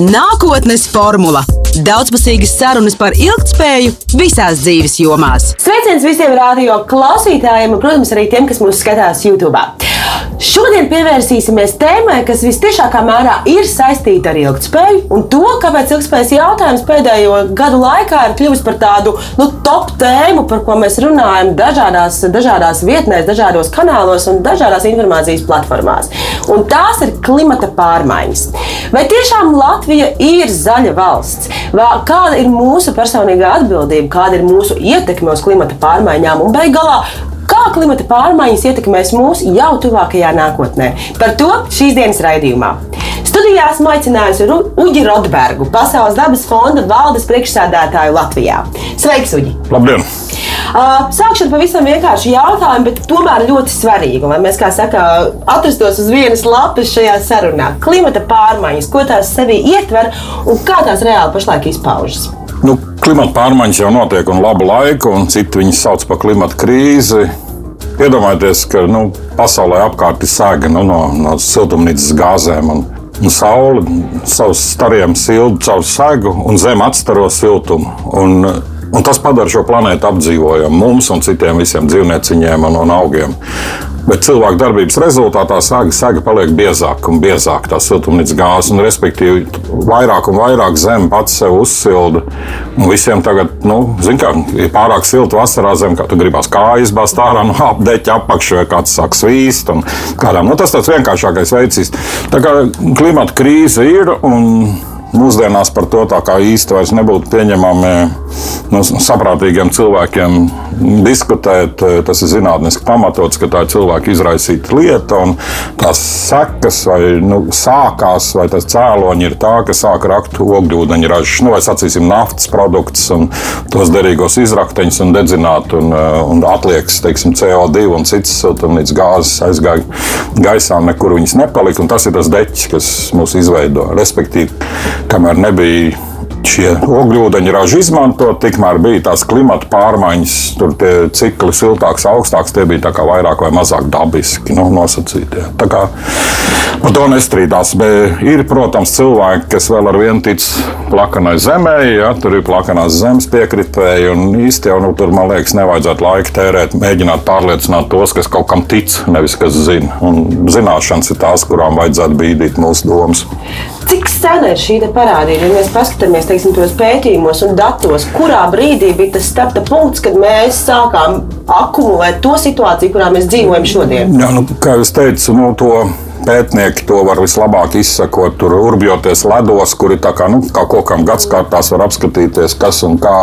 Nākotnes formula - daudzpusīgas sarunas par ilgspēju visās dzīves jomās. Sveiciens visiem radio klausītājiem un, protams, arī tiem, kas mūs skatās YouTube. Šodien pievērsīsimies tēmai, kas visciešākā mērā ir saistīta ar ilgspēju un to, kāpēc ilgspējas jautājums pēdējo gadu laikā ir kļuvis par tādu nu, top tēmu, par ko mēs runājam dažādās, dažādās vietnēs, dažādos kanālos un dažādās informācijas platformās. Un tās ir klimata pārmaiņas. Vai tiešām Latvija ir zaļa valsts? Kāda ir mūsu personīgā atbildība, kāda ir mūsu ietekme uz klimata pārmaiņām un beigās? Kā klimata pārmaiņas ietekmēs mūs jau tuvākajā nākotnē? Par to šīs dienas raidījumā. Studijā esmu aicinājusi Uģi Rotbergu, Pasaules dabas fonda valdes priekšsēdētāju Latvijā. Sveiks, Uģi! Labdien! Sākšu ar pavisam vienkāršu jautājumu, bet tomēr ļoti svarīgu, lai mēs, kā saka, atrastos uz vienas lapas šajā sarunā. Klimata pārmaiņas, ko tās sevī ietver un kā tās reāli pašlaik izpaužas? Nu, klimata pārmaiņas jau notiek un labu laiku, un citi viņus sauc par klimata krīzi. Iedomājieties, ka nu, pasaulē apkārt ir sēga nu, no, no siltumnīcas gāzēm. Un, un saule savus stariem siltu caur segu, un zeme atstaro siltumu. Un, un tas padara šo planētu apdzīvojamu mums un citiem visiem dzīvnieciņiem un, un augiem. Bet cilvēku darbības rezultātā sēga, sēga paliek biezāka un biezāka tā siltumnīcas gāze. Respektīvi, vairāk un vairāk zeme pats sev uzsilda. Un visiem tagad, nu, zin, kā ir pārāk silta vasarā zeme, kā tu gribās kājas bāzt ārā no apdeķa apakšā, vai kāds sāk svīst. Kādām, nu, tas tāds vienkāršākais veids. Tā kā klimata krīze ir. Un, mūsdienās par to tā kā īsti vairs nebūtu pieņemami nu, saprātīgiem cilvēkiem diskutēt. Tas ir zinātniski pamatots, ka tā ir cilvēka izraisīta lieta, un tās sekas vai nu, sākās, vai tas cēloņi ir tā, ka sāk rakt ogļūdeņa ražas, nu, vai sacīsim, naftas produktus un tos derīgos izrakteņus un dedzināt, un, un atliekas, teiksim, CO2 un citas siltumnīcas gāzes aizgāja gaisā, nekur viņas nepalika, tas ir tas deķis, kas mūs izveido. Respektīvi, kamēr nebija šie ogļūdeņraži izmantot, tikmēr bija tās klimata pārmaiņas, tur tie cikli siltāks, augstāks, tie bija vairāk vai mazāk dabiski nu, nosacīti. Tā kā par to nestrīdās. Bet ir, protams, cilvēki, kas vēl ar vienu tic plakanai zemē, ja tur ir plakanās zemes piekritēji, un īsti jau nu, tur, man liekas, nevajadzētu laika tērēt, mēģināt pārliecināt tos, kas kaut kam tic, nevis kas zina. Un zināšanas ir tās, kurām vajadzētu bīdīt mūsu domas. Cik sen ir šī parādība? Ja mēs paskatāmies teiksim, tos pētījumos un datos, kurā brīdī bija tas starta punkts, kad mēs sākām akumulēt to situāciju, kurā mēs dzīvojam šodien? Jā, nu, kā jau teicu, nu, to pētnieki to var vislabāk izsakot, tur urbjoties ledos, kuri kā, nu, kā kokam gadskārtās var apskatīties, kas un kā,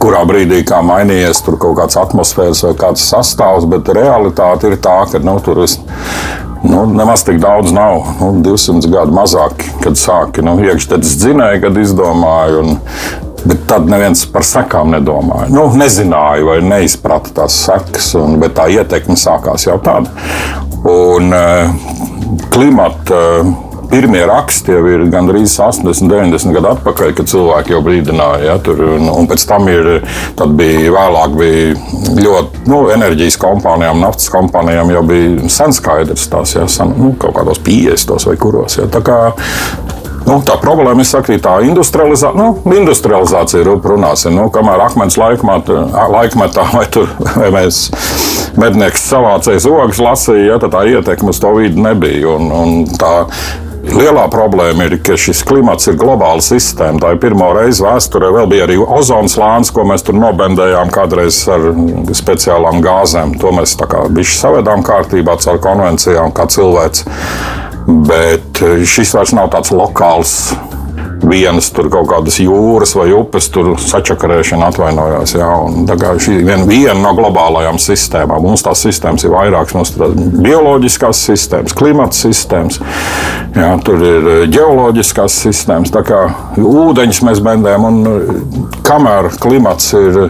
kurā brīdī kā mainījies tur kaut kāds atmosfēras vai kāds sastāvs, bet realitāte ir tā, ka nu, tur viss Nu, nemaz tik daudz nav. Nu, 200 gadu mazāk, kad sāka nu, iekšzemes dzinēji, kad izdomāja. Un, Bet tad neviens par sekām nedomāja. Nu, nezināja vai neizprata tās sekas, un, bet tā ietekme sākās jau tāda. Un uh, klimata pirmie raksti jau ir gandrīz 80, 90 gadu atpakaļ, kad cilvēki jau brīdināja. Ja, tur, un, un pēc tam ir, bija vēlāk bija ļoti nu, enerģijas kompānijām, naftas kompānijām jau bija sen skaidrs tās, ja, sen, nu, kaut kādos 50 vai kuros. Ja, Nu, tā problēma ir sakrīt, tā industrializā, nu, industrializācija ir runāsim. Nu, kamēr akmens laikmatā, laikmetā vai, tur, vai mēs mednieks savācēja ogas lasīja, ja, tad tā ietekme uz to vidi nebija. Un, un tā, Lielā problēma ir, ka šis klimats ir globāla sistēma. Tā ir pirmā reize vēsturē. Vēl bija arī ozona slānis, ko mēs tur nobendējām kādreiz ar speciālām gāzēm. To mēs tā kā bišķi savedām kārtībā caur konvencijām, kā cilvēks. Bet šis vairs nav tāds lokāls vienas tur kaut kādas jūras vai upes sačakarēšana atvainojās. Jā, kā šī vien, viena no globālajām sistēmām. Mums tās sistēmas ir vairākas. Mums ir bioloģiskās sistēmas, klimata sistēmas, jā, tur ir ģeoloģiskās sistēmas. Tā kā ūdeņus mēs bendējam, un kamēr klimats ir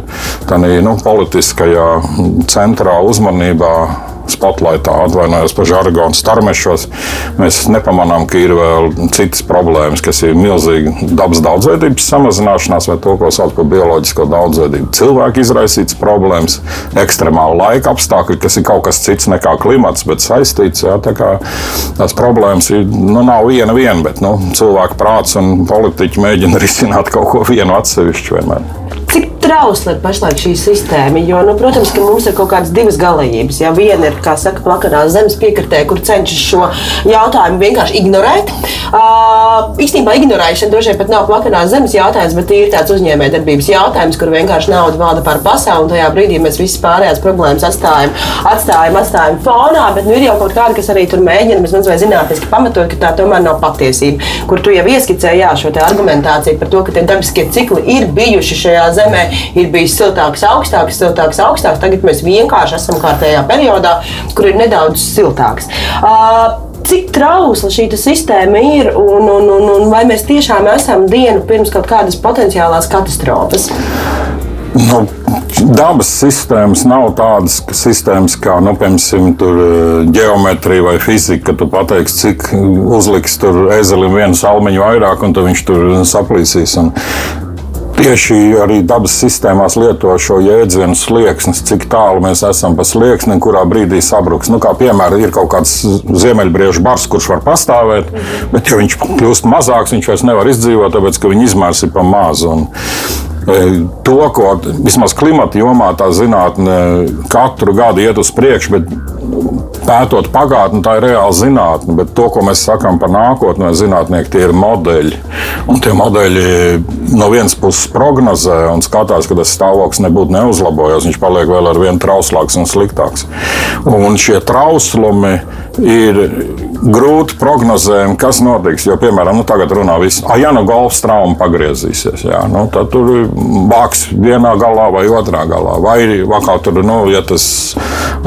tādā nu, politiskajā centrā uzmanībā spotlightā, atvainojos par žargonu starmešos. Mēs nepamanām, ka ir vēl citas problēmas, kas ir milzīga dabas daudzveidības samazināšanās vai to, ko sauc par bioloģisko daudzveidību. Cilvēku izraisītas problēmas, ekstremāla laika apstākļi, kas ir kaut kas cits nekā klimats, bet saistīts. Jā, tā tās problēmas ir, nu, nav viena viena, bet nu, cilvēku prāts un politiķi mēģina risināt kaut ko vienu atsevišķu vienmēr trausla ir pašlaik šī sistēma. Jo, nu, protams, ka mums ir kaut kādas divas galējības. Ja viena ir, kā saka, plakanā zemes piekritē, kur cenšas šo jautājumu vienkārši ignorēt. Uh, īstenībā ignorēšana droši vien pat nav plakanā zemes jautājums, bet ir tāds uzņēmējdarbības jautājums, kur vienkārši nauda valda pār pasauli. Un tajā brīdī mēs visas pārējās problēmas atstājam, atstājam, atstājam fonā. Bet nu, ir jau kaut kāda, kas arī tur mēģina vismaz zinātniski pamatot, ka tā tomēr nav patiesība. Kur tu jau ieskicēji jā, šo argumentāciju par to, ka tie dabiskie cikli ir bijuši šajā zemē ir bijis siltāks, augstāks, siltāks, augstāks. Tagad mēs vienkārši esam kārtējā periodā, kur ir nedaudz siltāks. Uh, cik trausla šī sistēma ir un, un, un, un vai mēs tiešām esam dienu pirms kaut kādas potenciālās katastrofas? Nu, dabas sistēmas nav tādas sistēmas kā, nu, piemēram, geometrija vai fizika, ka tu pateiksi, cik uzliks tur ezelim vienu salmiņu vairāk, un viņš tur saplīsīs. Un Tieši arī dabas sistēmās lieto šo jēdzienu slieksnis, cik tālu mēs esam pa slieksni, kurā brīdī sabruks. Nu, kā piemēram, ir kaut kāds ziemeļbriežu bars, kurš var pastāvēt, bet ja viņš kļūst mazāks, viņš vairs nevar izdzīvot, tāpēc ka viņa izmērs ir pa mazu. E, To, ko vismaz klimata jomā tā zinātne katru gadu iet uz priekšu, bet pētot pagātni, tā ir reāla zinātne. Bet to, ko mēs sakām par nākotnē, zinātnieki tie ir modeļi. Un tie modeļi no vienas puses prognozē un skatās, ka tas stāvoklis nebūtu neuzlabojies. Viņš paliek vēl ar vien trauslāks un sliktāks. Un šie trauslumi ir grūti prognozējami, kas notiks. Jo, piemēram, nu, tagad runā viss, ah, ja nu golfs trauma pagriezīsies, jā, nu, tad tur bāks vienā galā vai otrā galā. Vai vakar tur, nu, ja tas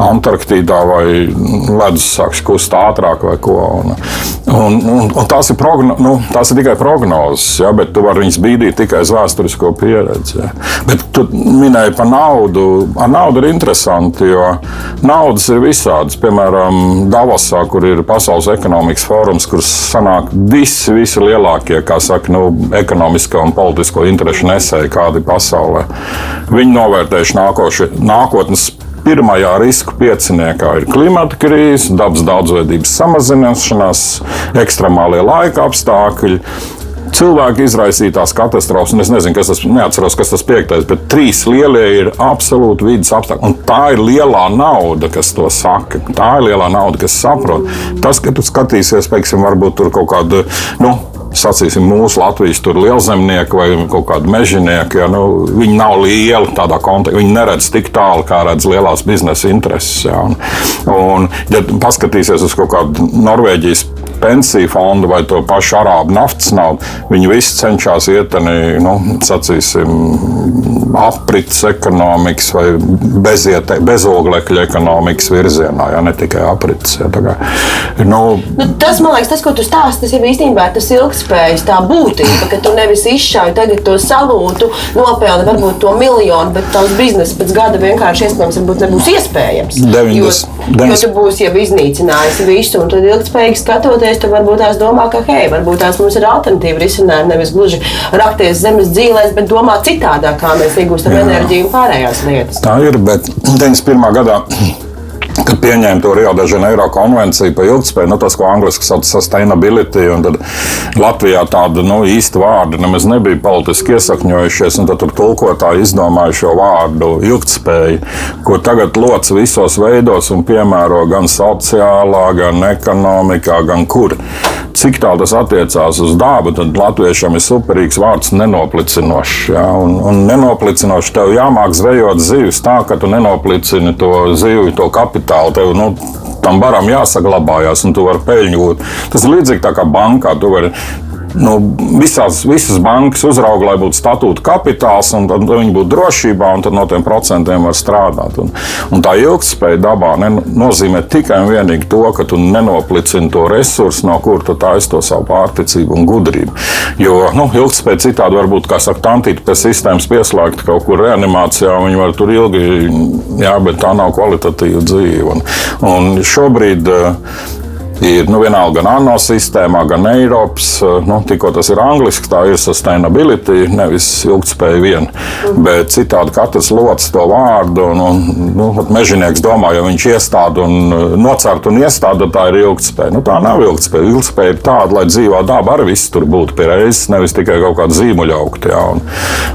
Antarktīdā vai ledus sāks kust ātrāk vai ko. Un, un, un, un tās, ir progno, nu, tās ir tikai prognozes, jā, bet tu vari viņus bīdīt tikai uz vēsturisko pieredzi. Jā. Bet tu minēji par naudu. Ar naudu ir interesanti, jo naudas ir visādas. Piemēram, Davosā, kur ir pasaules ekonomikas fórums, kur sanāk visi, visi lielākie, kā saka, nu, ekonomisko un politisko interešu nesēji, kādi ir pasaulē. Viņi novērtējuši nākoši, nākotnes Pirmajā riska pieciniekā ir klimata krīze, dabas daudzveidības samazināšanās, ekstremālie laika apstākļi, cilvēku izraisītās katastrofas, un es nezinu, kas tas, neatceros, kas tas piektais, bet trīs lielie ir absolūti vidas apstākļi. Un tā ir lielā nauda, kas to saka. Tā ir lielā nauda, kas saprot. Tas, ka tu skatīsies, teiksim, varbūt tur kaut kādu. Nu, sacīsim, mūsu Latvijas lielzemnieki vai kaut kādi mežonieki, ja, nu, viņi nav lieli tādā kontekstā. Viņi neredz tik tālu, kā redz lielās biznesa intereses. Ja, un, un, ja paskatīsies uz kaut kādu Norvēģijas pensiju fondu vai to pašu arābu naftas naudu, viņi visi cenšas iet nu, sacīsim, aprits ekonomikas vai beziete, bezoglekļa ekonomikas virzienā, ja ne tikai aprits. Ja, kā, nu, nu, tas, man liekas, tas, ko tu stāsti, tas ir īstenībā tas ilgspējas tā būtība, ka tu nevis izšauji tagad to salūtu, nopelni varbūt to miljonu, bet tavs biznesa pēc gada vienkārši iespējams nebūs iespējams. 90, jo, 90. jo tu būsi jau iznīcinājis visu, un tad ilgspējīgi skatoties tu varbūt tās domā, ka hei, varbūt tās mums ir alternatīva risinājuma. Nevis gluži rakties zemes dzīvēs, bet domāt citādāk, kā mēs iegūstam enerģiju un pārējās lietas. Tā ir, bet 91. gadā kad pieņēma to Rio de Janeiro konvenciju par ilgspēju, nu, tas, ko angļuiski sauc par sustainability, un tad Latvijā tāda nu, īsta vārda nemaz nebija politiski iesakņojušies, un tad tur tulkotāji izdomāja šo vārdu ilgspēju, ko tagad loc visos veidos un piemēro gan sociālā, gan ekonomikā, gan kur. Cik tālu tas attiecās uz dabu, tad latviešam ir superīgs vārds nenoplicinošs. Ja? Un, un nenoplicinošs tev jāmāk zvejot zivs tā, ka tu nenoplicini to zivju, to kapitālu. Tev, nu, tam baram jāsaglabājās, un tu vari peļņu gūt. Tas ir līdzīgi kā bankā. Tu vari nu, visās, visas bankas uzrauga, lai būtu statūta kapitāls, un tad viņi būtu drošībā, un tad no tiem procentiem var strādāt. Un, un tā ilgspēja dabā nozīmē tikai un vienīgi to, ka tu nenoplicini to resursu, no kur tu taisi to savu pārticību un gudrību. Jo nu, ilgspēja citādi var būt, kā saka, tantīta pie sistēmas pieslēgta kaut kur reanimācijā, viņi var tur ilgi, jā, bet tā nav kvalitatīva dzīve. Un, un šobrīd ir nu, vienalga gan ANO sistēmā, gan Eiropas. Eh, nu, tikko tas ir angliski, tā ir sustainability, nevis ilgspēja vien. Mm. Bet citādi katrs locis to vārdu, un, un nu, mežonieks domā, ja viņš iestāda un eh, nocērt un iestāda, tā ir ilgspēja. Nu, tā nav ilgspēja. Ilgspēja ir tāda, lai dzīvā daba arī viss tur būtu pie reizes, nevis tikai kaut kāda zīmuļa augt. Ja, un,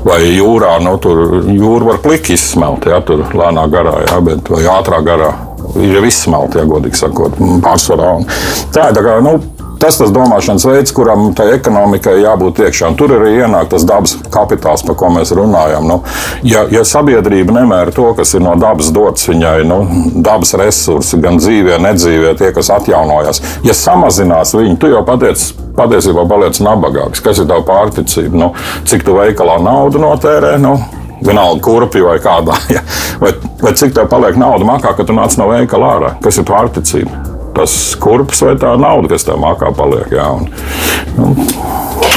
vai jūrā, nu, tur jūra var pliki izsmelt, ja tur lēnā garā, ja, bet, vai ātrā garā viss smelts, ja godīgi sakot, pārsvarā. Tā ir tā kā. Nu, Tas ir tas domāšanas veids, kuram tai ekonomikai jābūt iekšā. Un tur arī ienāk tas dabas kapitāls, par ko mēs runājam. Nu, ja, ja sabiedrība nemēra to, kas ir no dabas dots viņai, nu, dabas resursi, gan dzīvē, nedzīvē, tie, kas atjaunojas, ja samazinās viņu, tu jau patiesi patiesībā paliec nabagāks. Kas ir tavs pārticība? Nu, cik tu veikalā naudu notērē? Nu, vienalga kurpī vai kādā. Ja? Vai, vai cik tev paliek nauda makā, kad tu nāc no veikala ārā? Kas ir vārticība? Tas kurps vai tā nauda, kas tev makā paliek? Jā, un, un,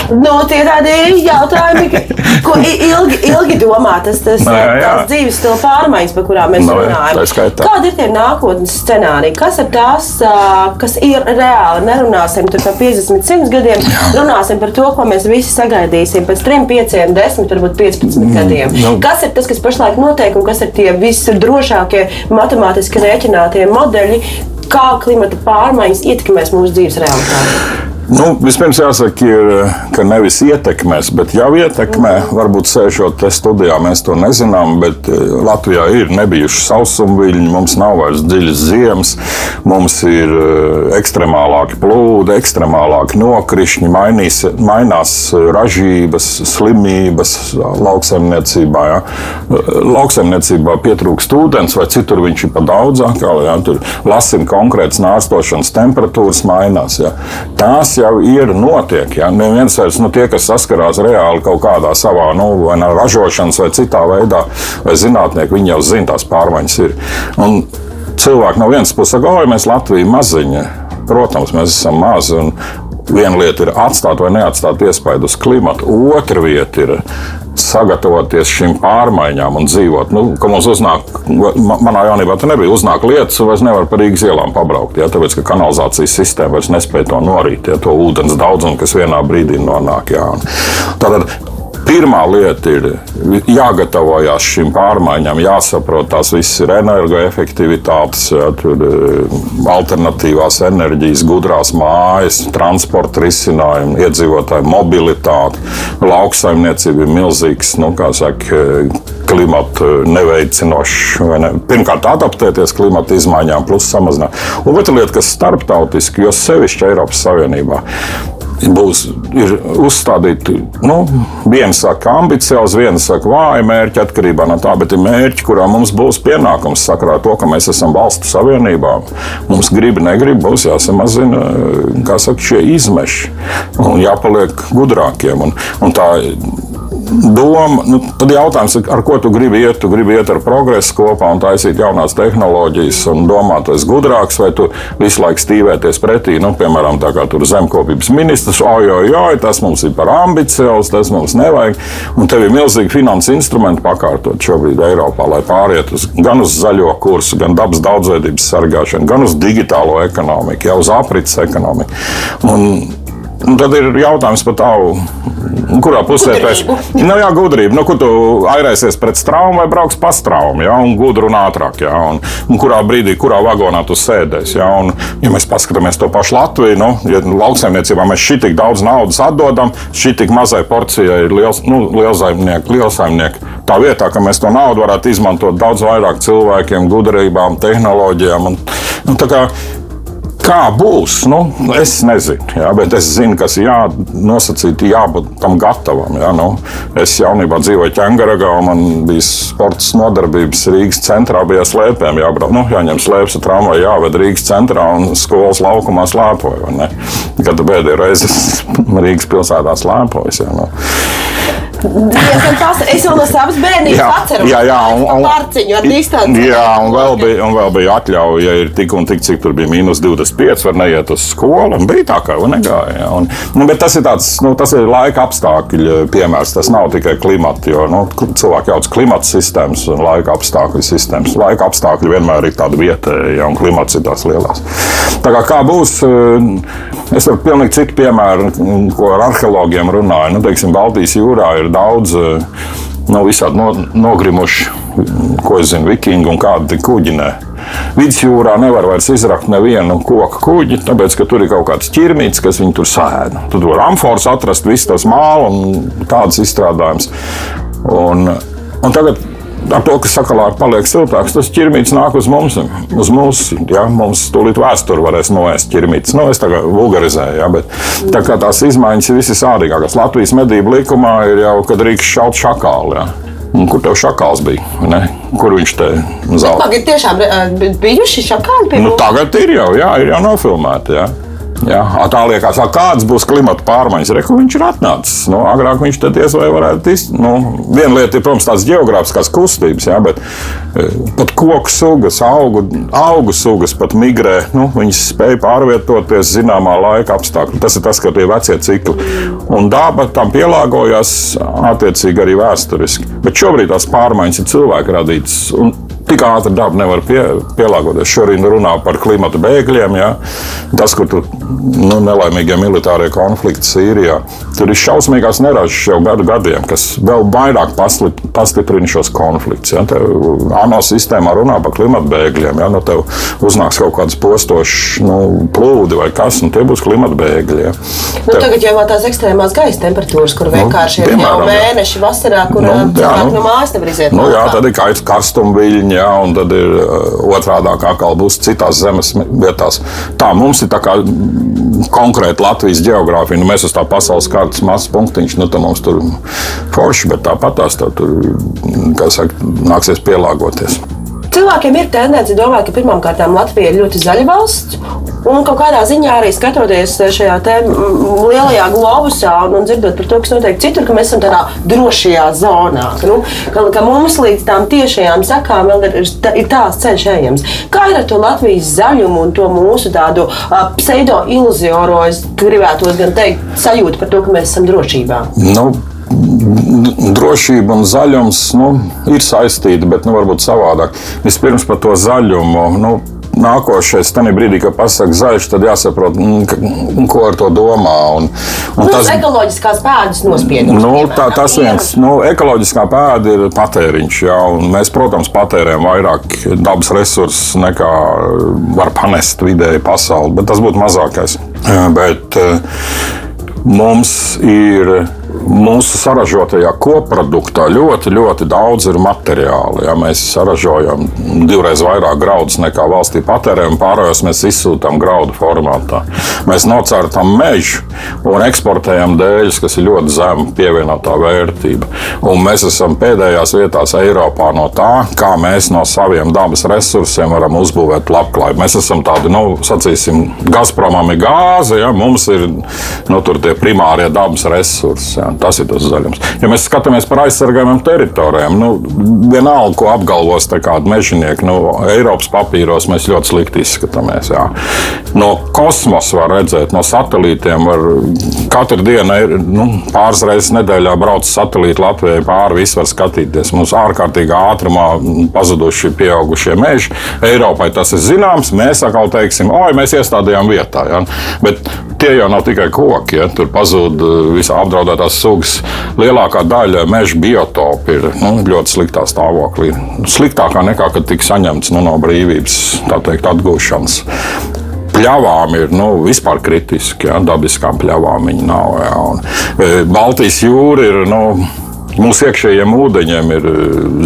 Nu, tie tādi jautājumi, ko ilgi, ilgi domā, tas, tas Nē, jā. tās dzīves stila pārmaiņas, par kurām mēs jā, runājam. skaitā. Kādi ir tie nākotnes scenāriji? Kas ir tās, kas ir reāli? Nerunāsim par 50, 100 gadiem, runāsim par to, ko mēs visi sagaidīsim pēc 3, 5, 10, varbūt 15 gadiem. nu. Kas ir tas, kas pašlaik notiek un kas ir tie visdrošākie matemātiski rēķinātie modeļi? Kā klimata pārmaiņas ietekmēs mūsu dzīves realitāti? Nu, vispirms jāsaka, ir, ka nevis ietekmēs, bet jau ietekmē. Varbūt sēžot te studijā, mēs to nezinām, bet eh, Latvijā ir nebijuši sausumviļņi, mums nav vairs dziļas ziemas, mums ir eh, ekstremālāki plūdi, ekstremālāki nokrišņi, mainīs, mainās ražības, slimības lauksaimniecībā. Ja. Lauksaimniecībā pietrūkst ūdens, vai citur viņš ir pa daudz, ja, tur lasim konkrēts nārstošanas temperatūras mainās. Ja. Tās jau ir notiek. Ja. Neviens vairs nu, tie, kas saskarās reāli kaut kādā savā nu, vai no ražošanas vai citā veidā, vai zinātnieki, viņi jau zina, tās pārmaiņas ir. Un cilvēki no vienas puses saka, oi, mēs Latvija maziņa. Protams, mēs esam mazi. un Viena lieta ir atstāt vai neatstāt iespaidu uz klimatu, otra vieta ir sagatavoties šīm pārmaiņām un dzīvot. Nu, mums uznāk, ma- manā jaunībā tā nebija. Uznāk lietas, vairs nevar pa Rīgas ielām pabraukt. Ja, tāpēc, ka kanalizācijas sistēma vairs nespēja to norīt, ja, to ūdens daudzumu, kas vienā brīdī nonāk. Jā. Un Tātad Pirmā lieta ir jāgatavojas šīm pārmaiņām, jāsaprot, tās visas ir energoefektivitātes, jā, tur, eh, alternatīvās enerģijas, gudrās mājas, transporta risinājumi, iedzīvotāju mobilitāte, lauksaimniecība ir milzīgs, nu, saka, klimata neveicinošs. Ne? Pirmkārt, adaptēties klimata izmaiņām, plus samazināt. Un otra lieta, kas starptautiski, jo sevišķi Eiropas Savienībā būs uzstādīti. Nu, viena saka, ambiciozi, viena saka, vāji mērķi atkarībā no tā, bet ir mērķi, kurā mums būs pienākums sakarā ar to, ka mēs esam valstu savienībā. Mums grib, negrib, būs jāsamazina kā saka, šie izmeši un jāpaliek gudrākiem. Un, un tā, doma, nu, tad jautājums ir, ar ko tu gribi iet? Tu gribi iet ar progresu kopā un taisīt jaunās tehnoloģijas un domāt, esi gudrāks, vai tu visu laiku stīvēties pretī, nu, piemēram, tā kā tur zemkopības ministrs, oi, tas mums ir par ambiciozu, tas mums nevajag. Un tev ir milzīgi finanses instrumenti pakārtot šobrīd Eiropā, lai pāriet uz, gan uz zaļo kursu, gan dabas daudzveidības sargāšanu, gan uz digitālo ekonomiku, jau uz aprits ekonomiku. Un, Un tad ir jautājums par tavu, kurā pusē pēc Gudrību. nu, jā, gudrība. Nu, kur tu aizraisies pret straumu vai brauks pa straumu, ja, un gudri un ātrāk, ja, un, un kurā brīdī, kurā vagonā tu sēdēsi. Ja, un, ja mēs paskatāmies to pašu Latviju, nu, ja lauksaimniecībā mēs šī tik daudz naudas atdodam, šī tik mazai porcijai ir liels, nu, lielsaimnieki, lielsaimnieki. Tā vietā, ka mēs to naudu varētu izmantot daudz vairāk cilvēkiem, gudrībām, tehnoloģijām. Un, un, tā kā, būs? Nu, es nezinu, jā, bet es zinu, kas ir jānosacīt, jābūt tam gatavam. Jā, nu, es jaunībā dzīvoju Čangaragā, un man bija sports nodarbības Rīgas centrā, bija slēpēm jābrauc. Nu, jāņem slēpes ar tramvaju, jāved Rīgas centrā un skolas laukumā slēpoju. Kad pēdējo reizi Rīgas pilsētā slēpojas. Jā, nu. Es vēl no savas bērnības atceros, jā, jā, un, un, pārciņu ar distanci. Jā, un vēl bija, un vēl bija atļauja, ja ir tik un tik, cik tur bija mīnus 25, var neiet uz skolu. Bija tā, ka negāja. Jā, un, nu, bet tas ir tāds, nu, tas ir laika apstākļu piemērs. Tas nav tikai klimata, jo nu, cilvēki jauc klimata sistēmas un laika apstākļu sistēmas. Laika apstākļi vienmēr ir tāda vieta, ja un klimats ir tās lielās. Tā kā, kā būs, es varu pilnīgi citu piemēru, ko ar arheologiem runāju. Nu, teiksim, Baltijas jūrā ir daudz eh, nav visādi no, nogrimuši, ko es zinu, vikingi un kādi kuģinē. Vidusjūrā nevar vairs izrakt nevienu koku kuģi, tāpēc, ka tur ir kaut kāds ķirmītis, kas viņu tur sēna. Tur var amfors atrast, visu tas mālu un tādas izstrādājumus. Un, un tagad ar to, ka sakalā paliek siltāks, tas ķirmītis nāk uz mums. Uz mums ja, mums tūlīt vēsture varēs noēst ķirmītis. Nu, es tagad vulgarizēju, ja, bet tā kā tās izmaiņas ir visas sādīgākās. Latvijas medību likumā ir jau, kad drīkst šaut šakāli. Ja. Un kur tev šakāls bija? Ne? Kur viņš te zelta? Tagad tiešām bijuši šakāli? Nu, tagad ir jau, jā, ir jau nofilmēti. Jā. Jā, tā liekas, kādas būs klimata pārmaiņas. Reku, viņš ir atnācis. Nu, agrāk viņš te diez vai varētu izdarīt. Nu, viena lieta ir, protams, tās geogrāfiskās kustības, jā, bet e, pat koku sugas, augu, augu sugas pat migrē. Nu, viņas spēja pārvietoties zināmā laika apstākļā. Tas ir tas, ka tie vecie cikli. Un daba tam pielāgojās attiecīgi arī vēsturiski. Bet šobrīd tās pārmaiņas ir cilvēku radītas. Un tik ātri daba nevar pie, pielāgoties. Šorīt runā par klimata bēgļiem. Ja? Tas, kur tur nu, nelaimīgie militārie konflikti Sīrijā, tur ir šausmīgās neražas jau gadu gadiem, kas vēl vairāk pastiprina šos konfliktus. Ja? ANO sistēmā runā par klimata bēgļiem. Ja? Nu, tev uznāks kaut kāds postošs nu, plūdi vai kas, un tie būs klimata bēgļi. Ja? Nu, tev... Tagad jau ir tās ekstrēmās gaisa temperatūras, kur nu, vienkārši nu, ir jau mēneši vasarā, kur nu, jā, nu, no mājas nevar iziet. Nu, jā, tad ir karstumviļņi ja, un tad ir otrādi kā būs citās zemes vietās. Tā mums ir tā kā konkrēti Latvijas geogrāfija. Nu, mēs esam tā pasaules kārtas mazs punktiņš, nu, tā mums tur forši, bet tāpat tās tā tur, kā saka, nāksies pielāgoties. Cilvēkiem ir tendence domāt, ka pirmkārt Latvija ir ļoti zaļa valsts. Un kaut kādā ziņā arī skatoties šajā lielajā globusā un, un dzirdot par to, kas notiek citur, ka mēs esam tādā drošajā zonā. Nu, ka, ka mums līdz tām tiešajām sakām vēl ir, ir tās ceļš ejams. Kā ir ar to Latvijas zaļumu un to mūsu tādu uh, pseido-iluzioru, es gribētu gan teikt, sajūtu par to, ka mēs esam drošībā? Nu drošība un zaļums nu, ir saistīti, bet nu, varbūt savādāk. Vispirms par to zaļumu. Nu, nākošais, tad brīdī, kad pasakā zaļš, tad jāsaprot, mm, ko ar to domā. Un, un nu, tas ir ekoloģiskās pēdas nospiedums. Nu, tā, tas viens, nu, ekoloģiskā pēda ir patēriņš, jā, mēs, protams, patērējam vairāk dabas resursus nekā var panest vidēji pasauli, bet tas būtu mazākais. Bet mums ir Mūsu saražotajā koproduktā ļoti, ļoti daudz ir materiāli. Ja mēs saražojam divreiz vairāk graudus nekā valstī patērējam, pārējos mēs izsūtām graudu formātā. Mēs nocērtam mežu un eksportējam dēļus, kas ir ļoti zema pievienotā vērtība. Un mēs esam pēdējās vietās Eiropā no tā, kā mēs no saviem dabas resursiem varam uzbūvēt labklājību. Mēs esam tādi, nu, sacīsim, Gazpromam ir gāze, ja mums ir nu, tie primārie dabas resursi. Ja. Tas ir tas zaļums. Ja mēs skatāmies par aizsargājumiem teritorijām, nu, vienalga, ko apgalvos kādi mežonieki, nu, Eiropas papīros mēs ļoti slikti izskatāmies. Jā. No kosmosa var redzēt, no satelītiem var katru dienu, nu, pāris reizes nedēļā brauc satelīti Latvijai pāri, visu var skatīties. Mums ārkārtīgi ātrumā pazuduši pieaugušie meži. Eiropai tas ir zināms, mēs atkal teiksim, oi, mēs iestādījām vietā. Ja? Bet tie jau nav tikai koki, ja? tur pazūd visā apdraudētā dažādas sugas. Lielākā daļa meža biotopu ir nu, ļoti sliktā stāvoklī. Sliktākā nekā, kad tika saņemts nu, no brīvības teikt, atgūšanas pļavām ir nu, vispār kritiski. Ja, dabiskām pļavām viņi nav. Ja, un, e, Baltijas jūra ir. Nu, Mūsu iekšējiem ūdeņiem ir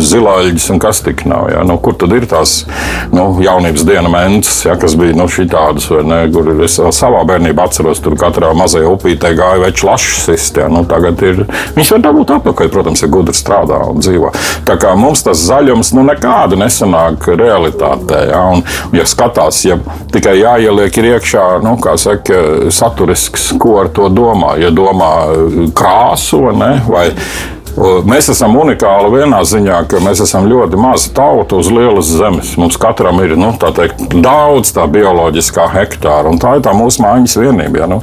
zilāģis un kas tik nav. Ja? Nu, kur tad ir tās nu, jaunības diena mentas, ja? kas bija nu, šī tādas, vai ne? Kur es savā bērnībā atceros, tur katrā mazajā upītē gāja veču lašas. Ja? Nu, tagad ir, viņš var dabūt apakaļ, protams, ja gudri strādā un dzīvo. Tā kā mums tas zaļums nu, nekādu nesanāk realitātē. Ja? Un, ja skatās, ja tikai jāieliek iekšā, nu, kā saka, saturisks, ko ar to domā. Ja domā krāsu ne, vai Mēs esam unikāli vienā ziņā, ka mēs esam ļoti maza tauta uz lielas zemes. Mums katram ir nu, teikt, daudz tā bioloģiskā hektāra, un tā ir tā mūsu mājas vienība. Ja, nu,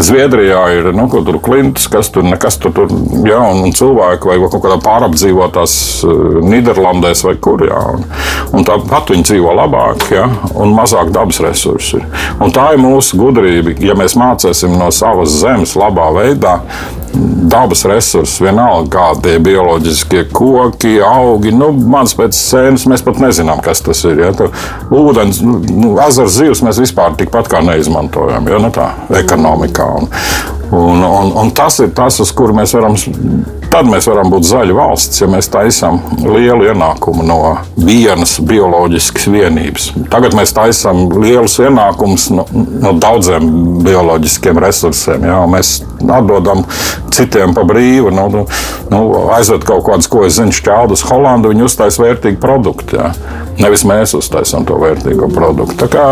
Zviedrijā ir nu, tur klints, kas tur nekas tur, tur ja, un, un cilvēki vai kaut kādā pārapdzīvotās uh, Nīderlandēs vai kur. Ja, un, un tāpat viņi dzīvo labāk ja, un mazāk dabas resursi. Un tā ir mūsu gudrība. Ja mēs mācīsim no savas zemes labā veidā, dabas resursus, vienalga kādi tie bioloģiskie koki, augi. Nu, Mans pēc sēnes mēs pat nezinām, kas tas ir. Ja? Tā, ūdens, nu, ezers zivs mēs vispār tikpat kā neizmantojam ja? nu, tā, ekonomikā. Un, un, un, un tas ir tas, uz kuru mēs varam Tad mēs varam būt zaļa valsts, ja mēs taisām lielu ienākumu no vienas bioloģiskas vienības. Tagad mēs taisām lielus ienākumus no, no daudziem bioloģiskiem resursiem. Jā, mēs atdodam citiem pa brīvu. Nu, nu, nu aizved kaut kādus, ko es zinu, šķēldus Holandu, viņi uztais vērtīgu produktu. Jā. Nevis mēs uztaisām to vērtīgo produktu. Tā kā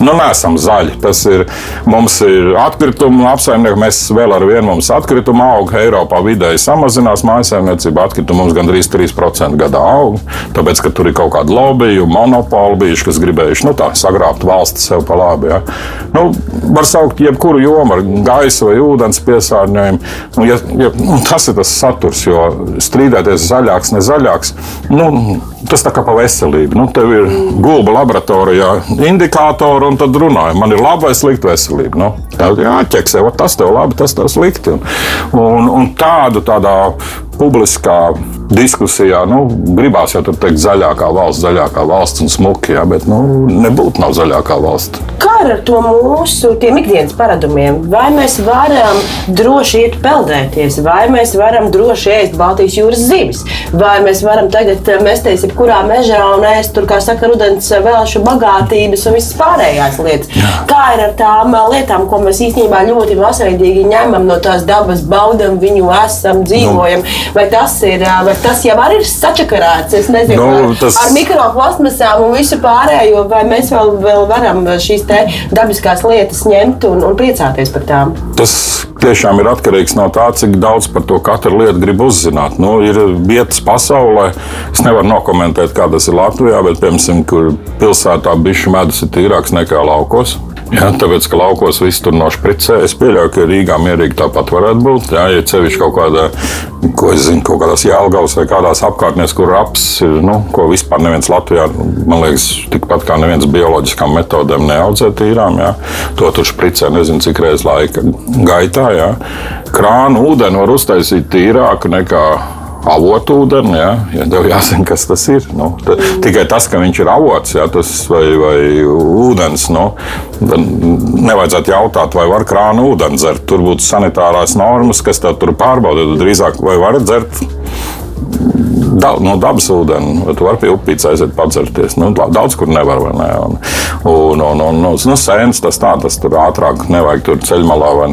nu, neesam zaļi. Tas ir, mums ir atkritumi apsaimnieki, mēs vēl ar vienu mums atkrituma auga Eiropā vidēji samazinās mājasēmniecība. Atkritumi mums gandrīz 3% gadā aug, tāpēc, ka tur ir kaut kāda lobby, monopoli bijuši, kas gribējuši nu, tā, sagrābt valsti sev pa labi. Ja. Nu, var saukt jebkuru jomu ar gaisa vai ūdens piesārņojumu. Nu, ja, ja, nu, tas ir tas saturs, jo strīdēties zaļāks, ne zaļāks, nu, tas tā kā pa veselību. Nu, tev ir gulba laboratorijā indikātori un tad runājam, man ir laba vai slikta veselība. Nu, jāķeksē, tas tev labi, tas tev slikti. Un, un, un tādu tādā publiskā diskusijā, nu, gribās jau teikt, zaļākā valsts, zaļākā valsts un smuki, jā, bet nu, nebūtu nav zaļākā valsts. Kā ar to mūsu ikdienas paradumiem? Vai mēs varam droši iet peldēties, vai mēs varam droši ēst Baltijas jūras zivis, vai mēs varam tagad mesties jebkurā mežā un ēst tur, kā saka, rudens vēlšu bagātības un visas pārējās lietas. Jā. Kā ir ar tām lietām, ko mēs īstenībā ļoti masveidīgi ņemam no tās dabas, baudam viņu, esam, dzīvojam? Nu vai tas, ir, vai tas jau ir sačakarēts. Es nezinu, nu, tas... ar, mikroplasmasām un visu pārējo, vai mēs vēl, vēl varam šīs dabiskās lietas ņemt un, un priecāties par tām. Tas tiešām ir atkarīgs no tā, cik daudz par to katru lietu grib uzzināt. Nu, ir vietas pasaulē, es nevaru nokomentēt, kā tas ir Latvijā, bet, piemēram, kur pilsētā bišu medus ir tīrāks nekā laukos. Jā, tāpēc, ka laukos viss tur nošpricē. Es pieļauju, ka Rīgā mierīgi tāpat varētu būt. Jā, ja cevišķi kaut kādā, ko es zinu, kaut kādās jēlgavas vai kādās apkārtnēs, kur raps ir, nu, ko vispār neviens Latvijā, man liekas, tikpat kā neviens bioloģiskām metodēm neaudzē tīrām. Jā. To tur špricē nezinu, cik reizes laika gaitā. Jā. Krānu ūdeni var uztaisīt tīrāku nekā avotūdeni, ja, ja tev jāzina, kas tas ir. Nu, ta, tikai tas, ka viņš ir avots ja, tas, vai, vai ūdens, nu, nevajadzētu jautāt, vai var krānu ūdeni dzert. Tur būtu sanitārās normas, kas tev tur pārbauda. Drīzāk, vai var dzert da, no dabas ūdeni, vai tu vari pie upītes aiziet padzerties. Nu, daudz kur nevar. Ne? Un, un, un, un, nu, sēnes tas tā, tas tur ātrāk nevajag tur ceļmalā.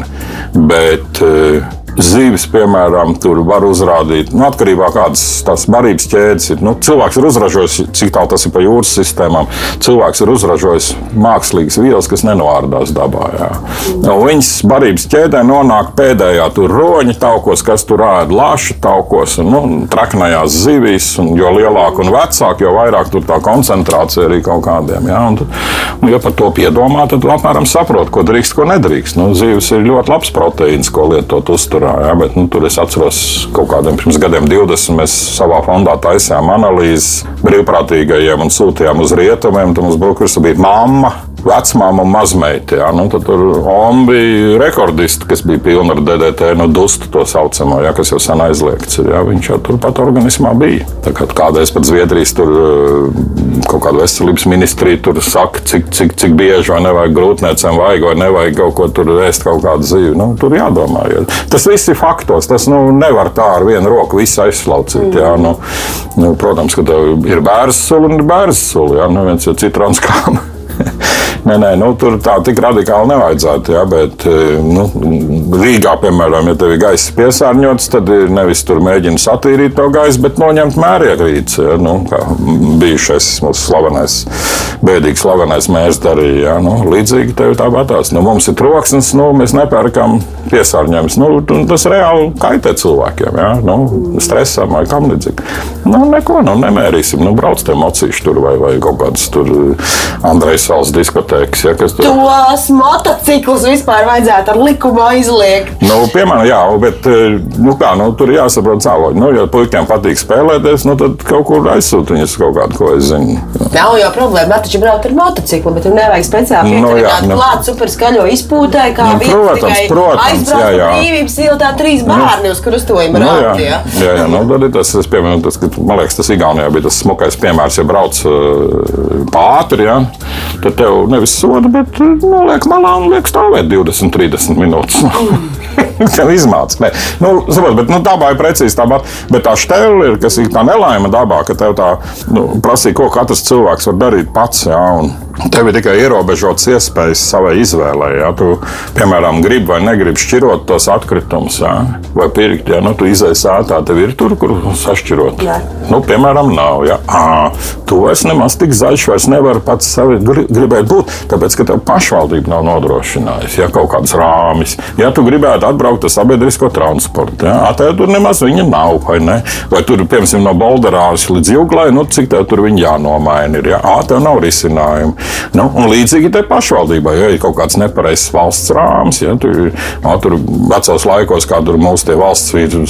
Bet, uh, Zīves, piemēram, tur var uzrādīt, nu, atkarībā no kādas tās barības ķēdes ir. Nu, cilvēks ir uzražojis, cik tālu tas ir pa jūras sistēmām, cilvēks ir uzražojis mākslīgas vielas, kas nenovārdās dabā. Jā. Nu, viņas barības ķēdē nonāk pēdējā tur roņa taukos, kas tur ēd lāšu taukos un nu, traknajās zivīs. Un, jo lielāka un vecāka, jo vairāk tur tā koncentrācija arī kaut kādiem. Jā, un, un, ja par to piedomā, tad apmēram saprot, ko drīkst, ko nedrīkst. Nu, zīves ir ļoti labs proteīns, ko lietot uzturā sakarā. Ja, bet, nu, tur es atceros, ka kaut kādiem pirms gadiem, 20, mēs savā fondā taisījām analīzes brīvprātīgajiem un sūtījām uz rietumiem. Tad mums brokeris bija mamma. Vecmāma un mazmeita. Ja? Nu, tur bija rekordists, kas bija pilna ar DDT, nu, dustu to saucamo, ja? kas jau sen aizliegts. Ir, ja? Viņš jau turpat organismā bija. Tā kā kādreiz pat Zviedrijas tur eh, kaut kāda veselības ministrija tur saka, cik, cik, cik bieži vai nevajag grūtniecēm vajag vai nevajag kaut ko tur ēst, kaut kādu zīvi. Nu, tur jādomā. Ja? Tas viss ir faktos. Tas nu, nevar tā ar vienu roku visu aizslaucīt. Ja? Nu, nu, protams, ka tev ir bērns sula un bērns sula. Ja? Nu, viens ir citrons kāma. Nē, nē, nu, tur tā tik radikāli nevajadzētu. Ja, bet e, nu, Rīgā, piemēram, ja tev ir gaisa piesārņots, tad ir nevis tur mēģina satīrīt to gaisu, bet noņemt mēriegrīci. Ja, nu, kā bijušais mūsu slavenais, bēdīgi slavenais mērs darīja. Ja, nu, līdzīgi tev tāpatās. Nu, mums ir troksnis, nu, mēs nepērkam piesārņojumus. Nu, tas reāli kaitē cilvēkiem. Ja, nu, stresam vai kam līdzīgi. Nu, neko, nu, nemērīsim. Nu, brauc tie mocīši tur vai, vai kaut kādas tur Andrejs Valsts diskotēkas. Ja, tur... Tos motociklus vispār vajadzētu ar likumu aizliegt. Nu, piemēram, jā, bet nu, kā, nu, tur jāsaprot cēloņi. Nu, ja puikiem patīk spēlēties, nu, tad kaut kur aizsūt viņus kaut kādu, ko es zinu. Nav jau problēma, bet taču braukt ar motociklu, bet tur nevajag speciāli nu, jā, nu, klāt super skaļo izpūtē, kā nu, protams, protams, jā, jā. brīvības iltā trīs bērni nu, uz krustojuma nu, rādi. Jā, jā, jā nu, tad tas, es piemēram, tas, ka, man liekas, tas Igaunijā bija tas smukais piemērs, ja brauc uh, pāri, ja, tad tev nevis soda, bet noliek nu, malā un liek stāvēt 20, 30 minūtes. Tev izmācās. Nu, saprot, bet, nu, dabā ir precīzi tāpat. Bet tā stēle ir, kas ir tā nelaime dabā, ka tev tā nu, prasīja, ko katrs cilvēks var darīt pats. Jā, un, Tev ir tikai ierobežotas iespējas savai izvēlei. Ja? Tu, piemēram, gribi vai negribi šķirot tos atkritumus, ja? vai pirkt. Ja? Nu, tu izēji sētā, tev ir tur, kur sašķirot. Jā. Nu, piemēram, nav. Ja? À, tu vairs nemaz tik zaļš, vairs nevari pats sevi gribēt būt, tāpēc, ka tev pašvaldība nav nodrošinājusi ja? kaut kādas rāmis. Ja tu gribētu atbraukt ar sabiedrisko transportu, ja? Tev tur nemaz viņa nav. Vai, ne? vai tur, piemēram, no Bolderāžas līdz Jūglai, nu, cik tev tur viņa jānomaina ir. Ja? À, tev nav risinājumu. Nu, līdzīgi tai pašvaldībai, ja ir kaut kāds nepareizs valsts rāms, ja tur, no, tur vecos laikos, kā tur mūsu valsts vīri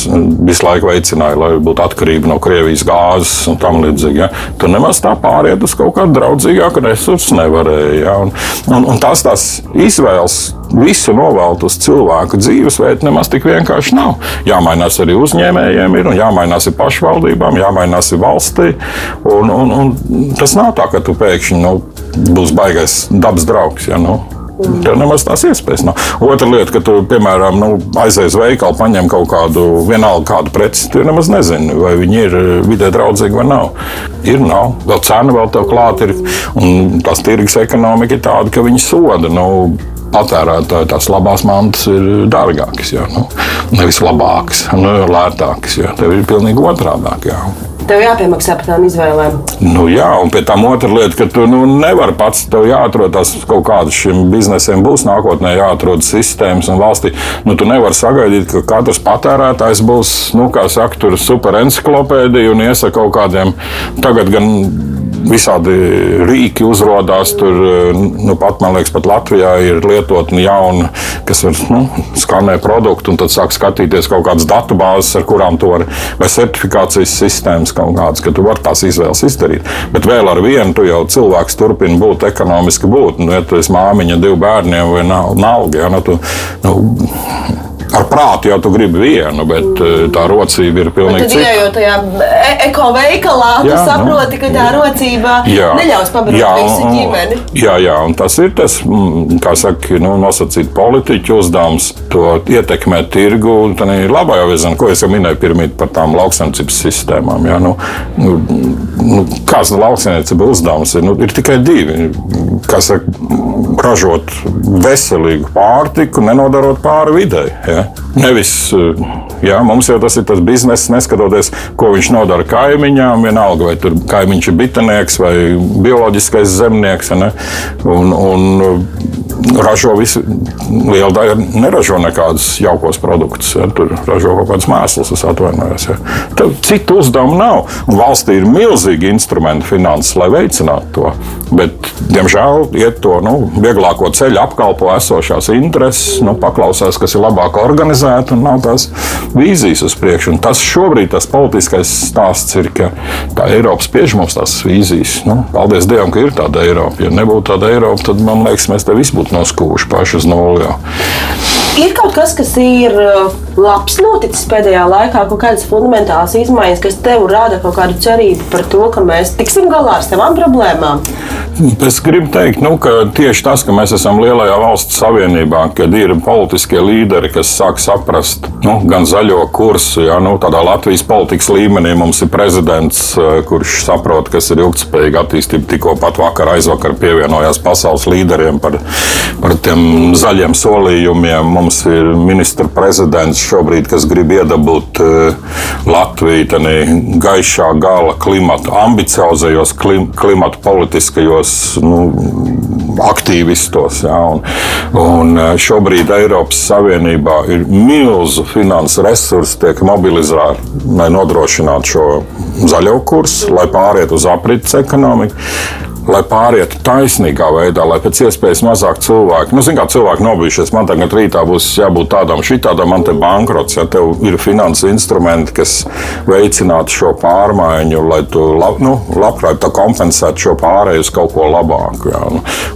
visu laiku veicināja, lai būtu atkarība no Krievijas gāzes un tam līdzīgi. Ja. Tur nemaz tā pāriet uz kaut kādu draudzīgāku resursu nevarēja. Ja. Un, un, un tās tās izvēles visu novēlt uz cilvēku dzīvesveidu nemaz tik vienkārši nav. Jāmainās arī uzņēmējiem, ir, jāmainās arī pašvaldībām, jāmainās arī valstī. Un, un, un tas nav tā, ka tu pēkšņi nu, būs baigais dabas draugs. Ja, nu. Tev nemaz tās iespējas nav. Otra lieta, ka tu, piemēram, nu, aizies veikalu, paņem kaut kādu, vienalga kādu preci, tu nemaz nezini, vai viņi ir vidē draudzīgi vai nav. Ir, nav. Vēl cena vēl tev klāt ir, un tās tirgus ekonomika ir tāda, ka viņi soda. Nu, patērētāji tās labās mantas ir dārgākas. Jā, nu, nevis labākas, nu, lētākas. Jā. Tev ir pilnīgi otrādi. Tev jāpiemaksā par tām izvēlēm. Nu, jā, un pie tam otra lieta, ka tu nu, nevari pats, tev jāatrod tās kaut kādas šim biznesam, būs nākotnē jāatrod sistēmas un valstī. Nu, tu nevari sagaidīt, ka katrs patērētājs būs, nu, kā saka, super enciklopēdija un iesaka kaut kādiem tagad gan visādi rīki uzrādās. Tur nu, pat, man liekas, pat Latvijā ir lietotni jauni, kas var nu, skanēt produktu un tad sāk skatīties kaut kādas datubāzes, ar kurām to var, vai certifikācijas sistēmas kaut kādas, ka tu vari tās izvēles izdarīt. Bet vēl ar vienu tu jau cilvēks turpina būt ekonomiski būt. Nu, ja tu esi māmiņa divu bērniem vai nav, nav ja, nu, tu, nu, Ar prātu jau tu gribi vienu, bet eh, tā rocība ir pilnīgi cita. Jā, jau tajā e ekoveikalā tu jā, saproti, nu, ka tā rocība jā, neļaus pabarot jā, visu ģimeni. Jā, jā, un tas ir tas, mm, kā saka, nu, nosacīt politiķu uzdevums, to ietekmēt tirgu. Tā ir labā jau viena, ko es jau minēju pirmīt par tām lauksaimniecības sistēmām. Jā, nu, nu, nu, kāds lauksaimniecības uzdevums ir? Nu, ir tikai divi. Kā saka, ražot veselīgu pārtiku, nenodarot pāri videi. Ja? Nevis, jā, mums jau tas ir tas bizness, neskatoties, ko viņš nodara kaimiņām, vienalga, vai tur kaimiņš ir bitinieks vai bioloģiskais zemnieks. Ne? Un, un ražo visu, liela daļa neražo nekādus jaukos produktus. Ja? Tur ražo kaut kādas mēslas, es atvainojos. Ja? Tad citu uzdevumu nav. Un valstī ir milzīgi instrumenti finanses, lai veicinātu to. Bet, diemžēl, iet to nu, vieglāko ceļu apkalpo esošās intereses, nu, paklausās, kas ir labāk organizēta un nav tās vīzijas uz priekšu. Un tas šobrīd tas politiskais stāsts ir, ka tā Eiropa spiež mums tās vīzijas. Nu, paldies Dievam, ka ir tāda Eiropa. Ja nebūtu tāda Eiropa, tad man liekas, mēs te visi būtu noskūši paši uz nulli. Ir kaut kas, kas ir uh, labs noticis pēdējā laikā, kaut kādas fundamentālas izmaiņas, kas tev rada kaut kādu cerību par to, ka mēs tiksim galā ar savām problēmām. Es gribu teikt, nu, ka tieši tas, ka mēs esam lielajā valsts savienībā, kad ir politiskie līderi, kas sāk saprast nu, gan zaļo kursu, ja nu, tādā Latvijas politikas līmenī mums ir prezidents, eh, kurš saprot, kas ir ilgspējīga attīstība. Tikko pat vakar aizvakar pievienojās pasaules līderiem par, par tiem zaļiem solījumiem. Mums ir ministra prezidents šobrīd, kas grib iedabūt eh, Latviju tādā gaišā gala klimata, ambiciozajos klim, klimata politiskajos nu, aktīvistos. Ja, un, un e, šobrīd Eiropas Savienībā ir milzu finansu resursi, tiek mobilizēti, lai nodrošinātu šo zaļo kursu, lai pāriet uz aprits ekonomiku lai pārietu taisnīgā veidā, lai pēc iespējas mazāk cilvēku, nu, zināmā mērā, cilvēki nobijušies. Man tagad rītā būs jābūt tādam, šitādam, man te bankrots, ja tev ir finanses instrumenti, kas veicinātu šo pārmaiņu, lai tu lab, nu, labprāt kompensētu šo pārēju uz kaut ko labāku. Ja.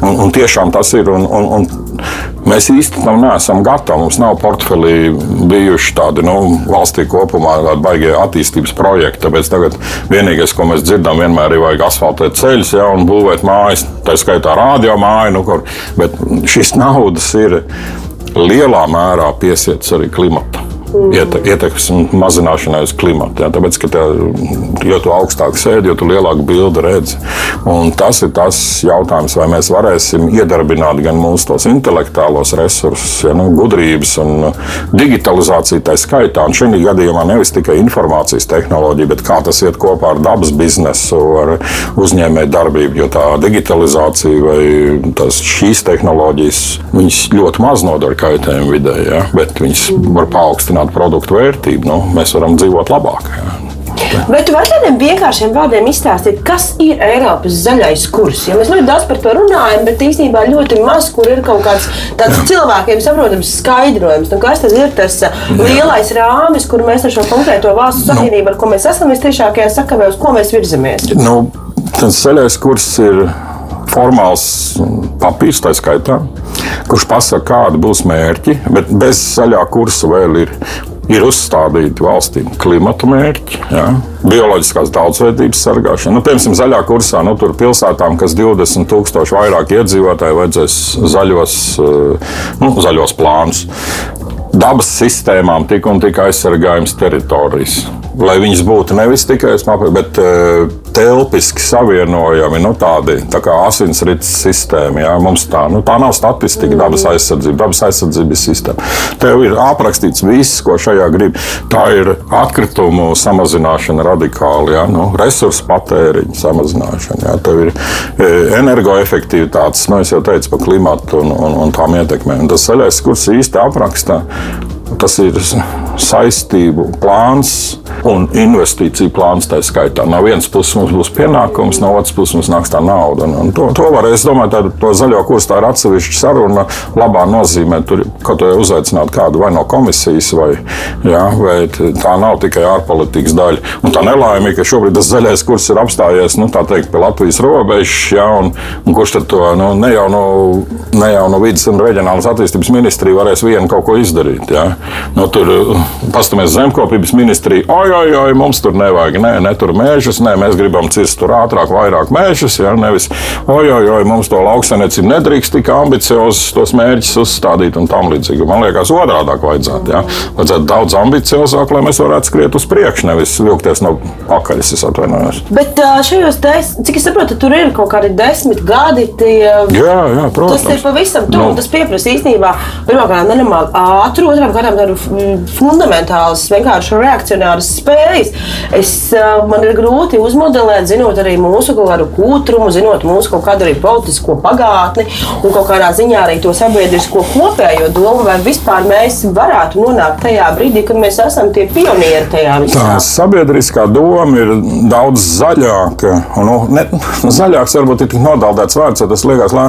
Un, un tiešām tas ir. Un, un, un mēs īsti tam neesam gatavi. Mums nav portfelī bijuši tādi nu, valstī kopumā baigie attīstības projekti. Tāpēc tagad vienīgais, ko mēs dzirdam, vienmēr ir vajag asfaltēt ceļus ja, būvēt mājas, tā skaitā radio māju, nu, kur, bet šīs naudas ir lielā mērā piesietas arī klimatam ietekmes mazināšanai uz klimatu. Jā, tāpēc, ka tā, jo augstāk sēdi, jo lielāku bildi redzi. Un tas ir tas jautājums, vai mēs varēsim iedarbināt gan mūsu tos intelektuālos resursus, ja, nu, gudrības un digitalizāciju tā skaitā. Un šī gadījumā nevis tikai informācijas tehnoloģija, bet kā tas iet kopā ar dabas biznesu, ar uzņēmēju darbību. Jo tā digitalizācija vai tas, šīs tehnoloģijas ļoti maz nodara kaitējumu vidē, ja, bet viņas var paaugstināt paaugstinātu produktu vērtību, nu, mēs varam dzīvot labāk. Jā. Bet vai tādiem vienkāršiem vārdiem izstāstīt, kas ir Eiropas zaļais kurs? Jo mēs ļoti daudz par to runājam, bet īstenībā ļoti maz, kur ir kaut kāds tāds cilvēkiem saprotams skaidrojums. Nu, kas tad ir tas uh, lielais rāmis, kur mēs ar šo konkrēto valstu nu. savienību, ar ko mēs esam visciešākajā sakavē, uz ko mēs virzamies? Nu, tas zaļais kurs ir formāls papīrs, tā skaitā, kurš pasaka, kādi būs mērķi, bet bez zaļā kursa vēl ir. Ir uzstādīti valstīm klimata mērķi, ja, bioloģiskās daudzveidības sargāšana. Nu, piemēram, zaļā kursā nu, tur pilsētām, kas 20,000 vairāk iedzīvotāji, vajadzēs zaļos, eh, nu, zaļos plānus. Dabas sistēmām tik un tik aizsargājums teritorijas lai viņas būtu nevis tikai smapi, bet uh, telpiski savienojami, nu, tādi tā kā asinsrites sistēma. Jā. Mums tā, nu, tā nav statistika, dabas aizsardzība, dabas aizsardzības sistēma. Tev ir aprakstīts viss, ko šajā grib. Tā ir atkritumu samazināšana radikāli, jā, nu, resursu patēriņa samazināšana. Jā. Tev ir e, energoefektivitātes, nu, es jau teicu par klimatu un, un, un tām ietekmēm. Tas zaļais kurs īsti apraksta Tas ir saistību plāns un investīciju plāns. Tā skaitā no vienas puses mums būs pienākums, no otras puses mums nāks tā nauda. Un, un to, to var, es domāju, tā, to zaļo kursu tā ir atsevišķa saruna. Labā nozīmē tur kaut ko uzaicināt kādu vai no komisijas, vai, jā, vai tā nav tikai ārpolitikas daļa. Un tā nelaime, ka šobrīd tas zaļais kurs ir apstājies nu, teikt, pie Latvijas robežas, jā, un, un kurš tad to nu, ne jau no, ne jau no vidas un reģionālas attīstības ministrija varēs vienu kaut ko izdarīt. Jā. Nu, tur paskatāmies zemkopības ministrija. Oi, oi, oi, mums tur nevajag, nē, ne tur mēžus, nē, mēs gribam cirst tur ātrāk, vairāk mēžus. Ja, nevis, oi, oi, oi, mums to lauksainiecību nedrīkst tik ambiciozus tos mērķus uzstādīt un tam līdzīgi. Man liekas, otrādi vajadzētu. Ja. Vajadzētu daudz ambiciozāk, lai mēs varētu skriet uz priekšu, nevis vilkties no pakaļas. Es atvainojos. Bet šajos, des, cik es saprotu, tur ir kaut kādi desmit gadi. Tie, jā, jā, protams. Tas ir pavisam tuvu. Nu. Tas pieprasa īstenībā pirmkārt nenormāli ātru, otrām kārtām tādu fundamentālas, vienkārši reakcionāras spējas. Es, man ir grūti uzmodelēt, zinot arī mūsu kaut kādu kūtrumu, zinot mūsu kaut kādu arī politisko pagātni un kaut kādā ziņā arī to sabiedrisko kopējo domu, vai vispār mēs varētu nonākt tajā brīdī, kad mēs esam tie pionieri tajā visā. Tā sabiedriskā doma ir daudz zaļāka. Nu, ne, zaļāks varbūt ir tik nodaldēts vārds, tas liekas, ka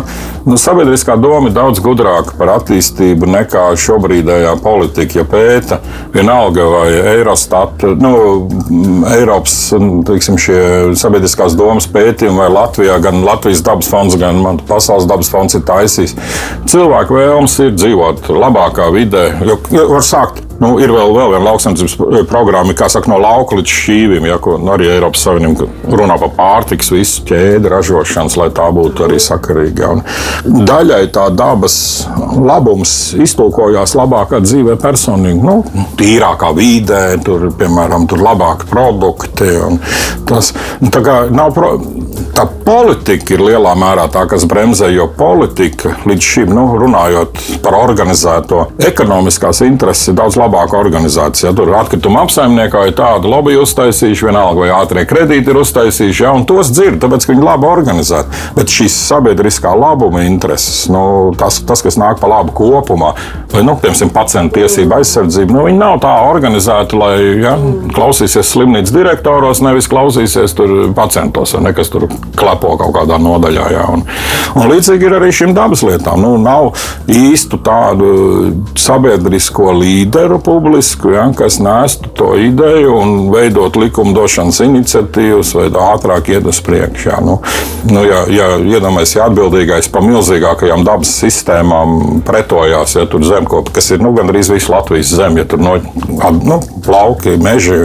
nu, sabiedriskā doma ir daudz gudrāka par attīstību nekā šobrīdējā politika. Ja pēta vienalga vai Eurostat, nu, Eiropas teiksim, sabiedriskās domas pētījumi vai Latvijā, gan Latvijas dabas fonds, gan Pasaules dabas fonds ir taisījis. Cilvēku vēlms ir dzīvot labākā vidē, jo var sākt Nu, ir vēl, vēl viena lauksaimniecības eh, programma, kā saka, no lauka līdz šīvim, ja, ko arī Eiropas Savienība runā par pārtiks, visu ķēdi ražošanas, lai tā būtu arī sakarīga. Un daļai tā dabas labums iztulkojās labākā dzīvē personīgi, nu, tīrākā vidē, tur, piemēram, tur labāki produkti. Tas, nu, tā kā nav pro, tā politika ir lielā mērā tā, kas bremzē, jo politika līdz šim, nu, runājot par organizēto ekonomiskās intereses, ir daudz labāk labāka organizācija. Tur atkrituma apsaimniekāji tādu lobby uztaisījuši, vienalga vai ātrie kredīti ir uztaisījuši, ja, un tos dzird, tāpēc, ka viņi labi organizēti. Bet šīs sabiedriskā labuma intereses, nu, tas, tas, kas nāk pa labu kopumā, vai, nu, piemēram, pacientu tiesību aizsardzību, nu, viņi nav tā organizēti, lai ja, klausīsies slimnīcas direktoros, nevis klausīsies pacientos, ne, kas tur klepo kaut kādā nodaļā. Ja, un, un līdzīgi ir arī šīm dabas lietām. Nu, nav īstu tādu sabiedrisko līderu, publisku, ja, kas nestu to ideju un veidot likumdošanas iniciatīvas, vai ātrāk iet uz priekšu. Ja. Nu, nu, ja, ja iedomājamies, ja atbildīgais par milzīgākajām dabas sistēmām pretojās, ja tur zemkopi, kas ir nu, gandrīz visu Latvijas zemi, ja tur no, nu, lauki, meži,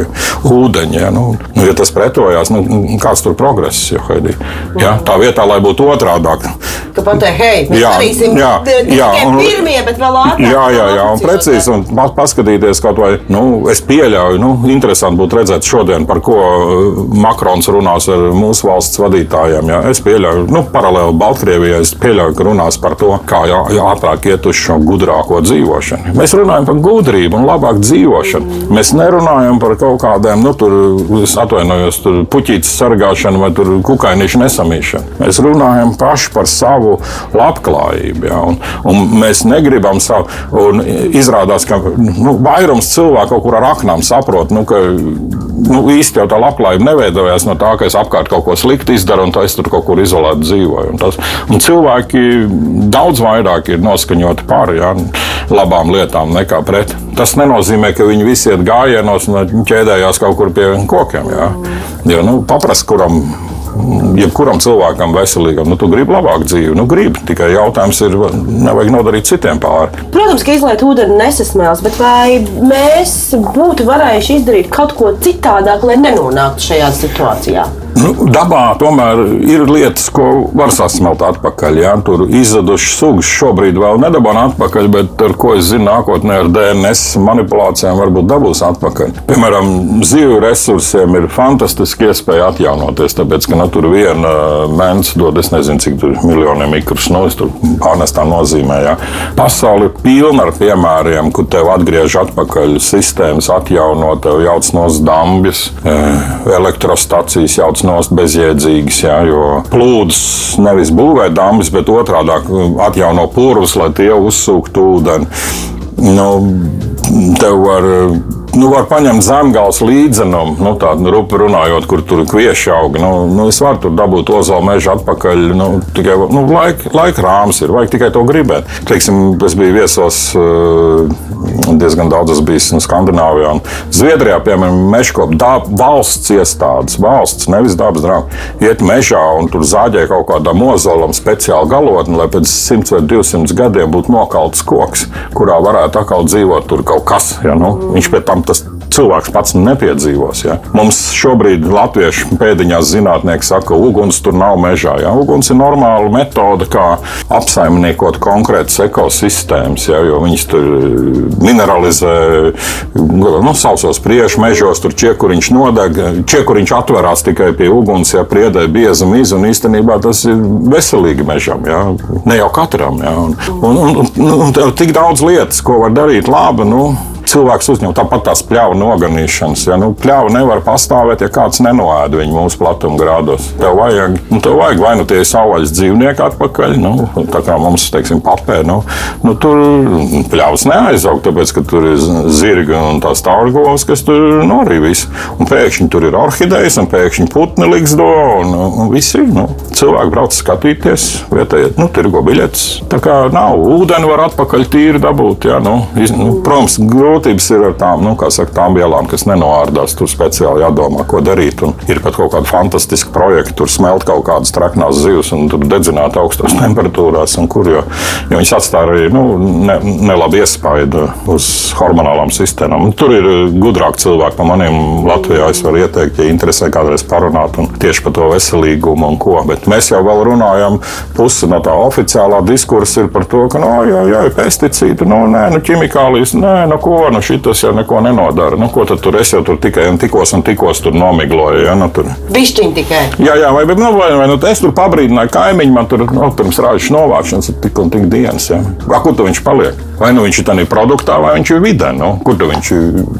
ūdeņi, ja, nu, nu, ja tas pretojās, nu, kāds tur progress, jo, Haidī, ja, tā vietā, lai būtu otrādāk. Tu pateici, hei, mēs jā, darīsim jā, jā, un, pirmie, bet vēl ātrāk. Jā, jā, jā, un precīzi, un paskatīt paskatīties kaut vai, nu, es pieļauju, nu, interesanti būtu redzēt šodien, par ko uh, Makrons runās ar mūsu valsts vadītājiem. Jā. Es pieļauju, nu, paralēli Baltkrievijai, es pieļauju, ka runās par to, kā jā, ātrāk iet uz šo gudrāko dzīvošanu. Mēs runājam par gudrību un labāku dzīvošanu. Mēs nerunājam par kaut kādiem, nu, tur, atvainojos, tur puķītas sargāšanu vai tur kukainiešu nesamīšanu. Mēs runājam paši par savu labklājību. Jā, un, un mēs negribam savu, un izrādās, ka nu, vairums cilvēku kaut kur ar aknām saprot, nu, ka nu, īsti jau tā labklājība neveidojās no tā, ka es apkārt kaut ko sliktu izdaru un es tur kaut kur izolēti dzīvoju. Un tas, un cilvēki daudz vairāk ir noskaņoti par ja, labām lietām nekā pret. Tas nenozīmē, ka viņi visi iet gājienos un ķēdējās kaut kur pie kokiem. Ja. Jo, nu, paprast, kuram jebkuram cilvēkam veselīgam, nu, tu gribi labāk dzīvi. Nu, gribi, tikai jautājums ir, nevajag nodarīt citiem pāri. Protams, ka izlaiž ūdeni nesasmēls, bet vai mēs būtu varējuši izdarīt kaut ko citādāk, lai nenonāktu šajā situācijā? Nu, dabā tomēr ir lietas, ko var sasmelt atpakaļ. Ja? Tur izzudušas sugas šobrīd vēl nedabūna atpakaļ, bet ar ko es zinu, nākotnē ar DNS manipulācijām varbūt dabūs atpakaļ. Piemēram, zivju resursiem ir fantastiski iespēja atjaunoties, tāpēc, ka nu, tur viena mēnesis dod, es nezinu, cik tur miljoniem mikrus, nu, es tur pārnestā nozīmē. Ja? Pasauli ir pilna ar piemēriem, kur tev atgriež atpakaļ sistēmas, atjaunot, tev jauc no dambjas, eh, elektrostacijas jauc nost bezjēdzīgas. Ja, jo plūdus nevis būvē dambis, bet otrādi atjauno purvus, lai tie uzsūktu ūdeni. Nu, tev var Nu, var paņemt zemgāles līdzenumu, nu, tādu rupu runājot, kur tur kvieši aug. Nu, nu, es varu tur dabūt ozola mežu atpakaļ. Nu, tikai nu, laika, laika rāms ir, vajag tikai to gribēt. Teiksim, es biju viesos eh, diezgan daudz, bijis nu, Skandināvijā. Zviedrijā, piemēram, mežkopa valsts iestādes, valsts, nevis dabas draugi, iet mežā un tur zāģē kaut kādam ozolam speciāli galotni, lai pēc 100 vai 200 gadiem būtu nokalts koks, kurā varētu atkal dzīvot tur kaut kas. Ja, nu, viņš pēc tam tam tas cilvēks pats nepiedzīvos. Ja? Mums šobrīd latviešu pēdiņās zinātnieki saka, ka uguns tur nav mežā. Ja? Uguns ir normāla metode, kā apsaimniekot konkrētas ekosistēmas, ja? jo viņas tur mineralizē nu, sausos priešu mežos, tur čiekuriņš nodeg, čiekuriņš atverās tikai pie uguns, ja priedē bieza miza, un īstenībā tas ir veselīgi mežam, ja? ne jau katram. Ja? Un, un, un, un, un tik daudz lietas, ko var darīt labi. Nu, cilvēks uzņem tāpat tās pļāvu noganīšanas. Ja? Nu, pļāvu nevar pastāvēt, ja kāds nenoēda viņu mūsu platuma grādos. Tev vajag, nu, tev vajag vai nu tie savvaļas dzīvnieki atpakaļ, nu, tā kā mums, teiksim, papē, nu, nu tur pļāvas neaizaug, tāpēc, ka tur ir zirgi un tās taurgovas, kas tur norīvīs. Un pēkšņi tur ir orhidejas, un pēkšņi putni liksdo, un, un viss ir. Nu, cilvēki brauc skatīties, vietējie, nu, tirgo biļetes. Tā kā nav, ūdeni var atpakaļ tīri dabūt, jā, nu, nu, protams, grūtības ir ar tām, nu, saka, tām vielām, kas nenoārdās. Tur speciāli jādomā, ko darīt. Un ir pat kaut kādi fantastiski projekti, tur smelt kaut kādas traknās zivs un dedzināt augstās temperatūrās, kur, jo, jo viņas atstāja arī nu, ne, nelabu iespaidu uz hormonālām sistēmām. Tur ir gudrāki cilvēki par maniem Latvijā. Es varu ieteikt, ja interesē kādreiz parunāt tieši par to veselīgumu un ko. Bet mēs jau vēl runājam, puse no tā oficiālā diskursa ir par to, ka, no, jā, jā, pesticīdi, nu, nē, nu, ķimikālijas, nē, nu, ko, nu šis jau neko nenodara. Nu, ko tad tur es jau tur tikai un tikos un tikos tur nomigloju? Ja? Nu, tur... Višķiņi tikai. Jā, jā, vai, bet, nu, vai, vai nu, es tur pabrīdināju kaimiņu, man tur nu, pirms rāžas novākšanas ir tik un tik dienas. Ja? Kur tu viņš paliek? Vai nu viņš ir tādā produktā, vai viņš ir vidē? Nu, kur tu viņš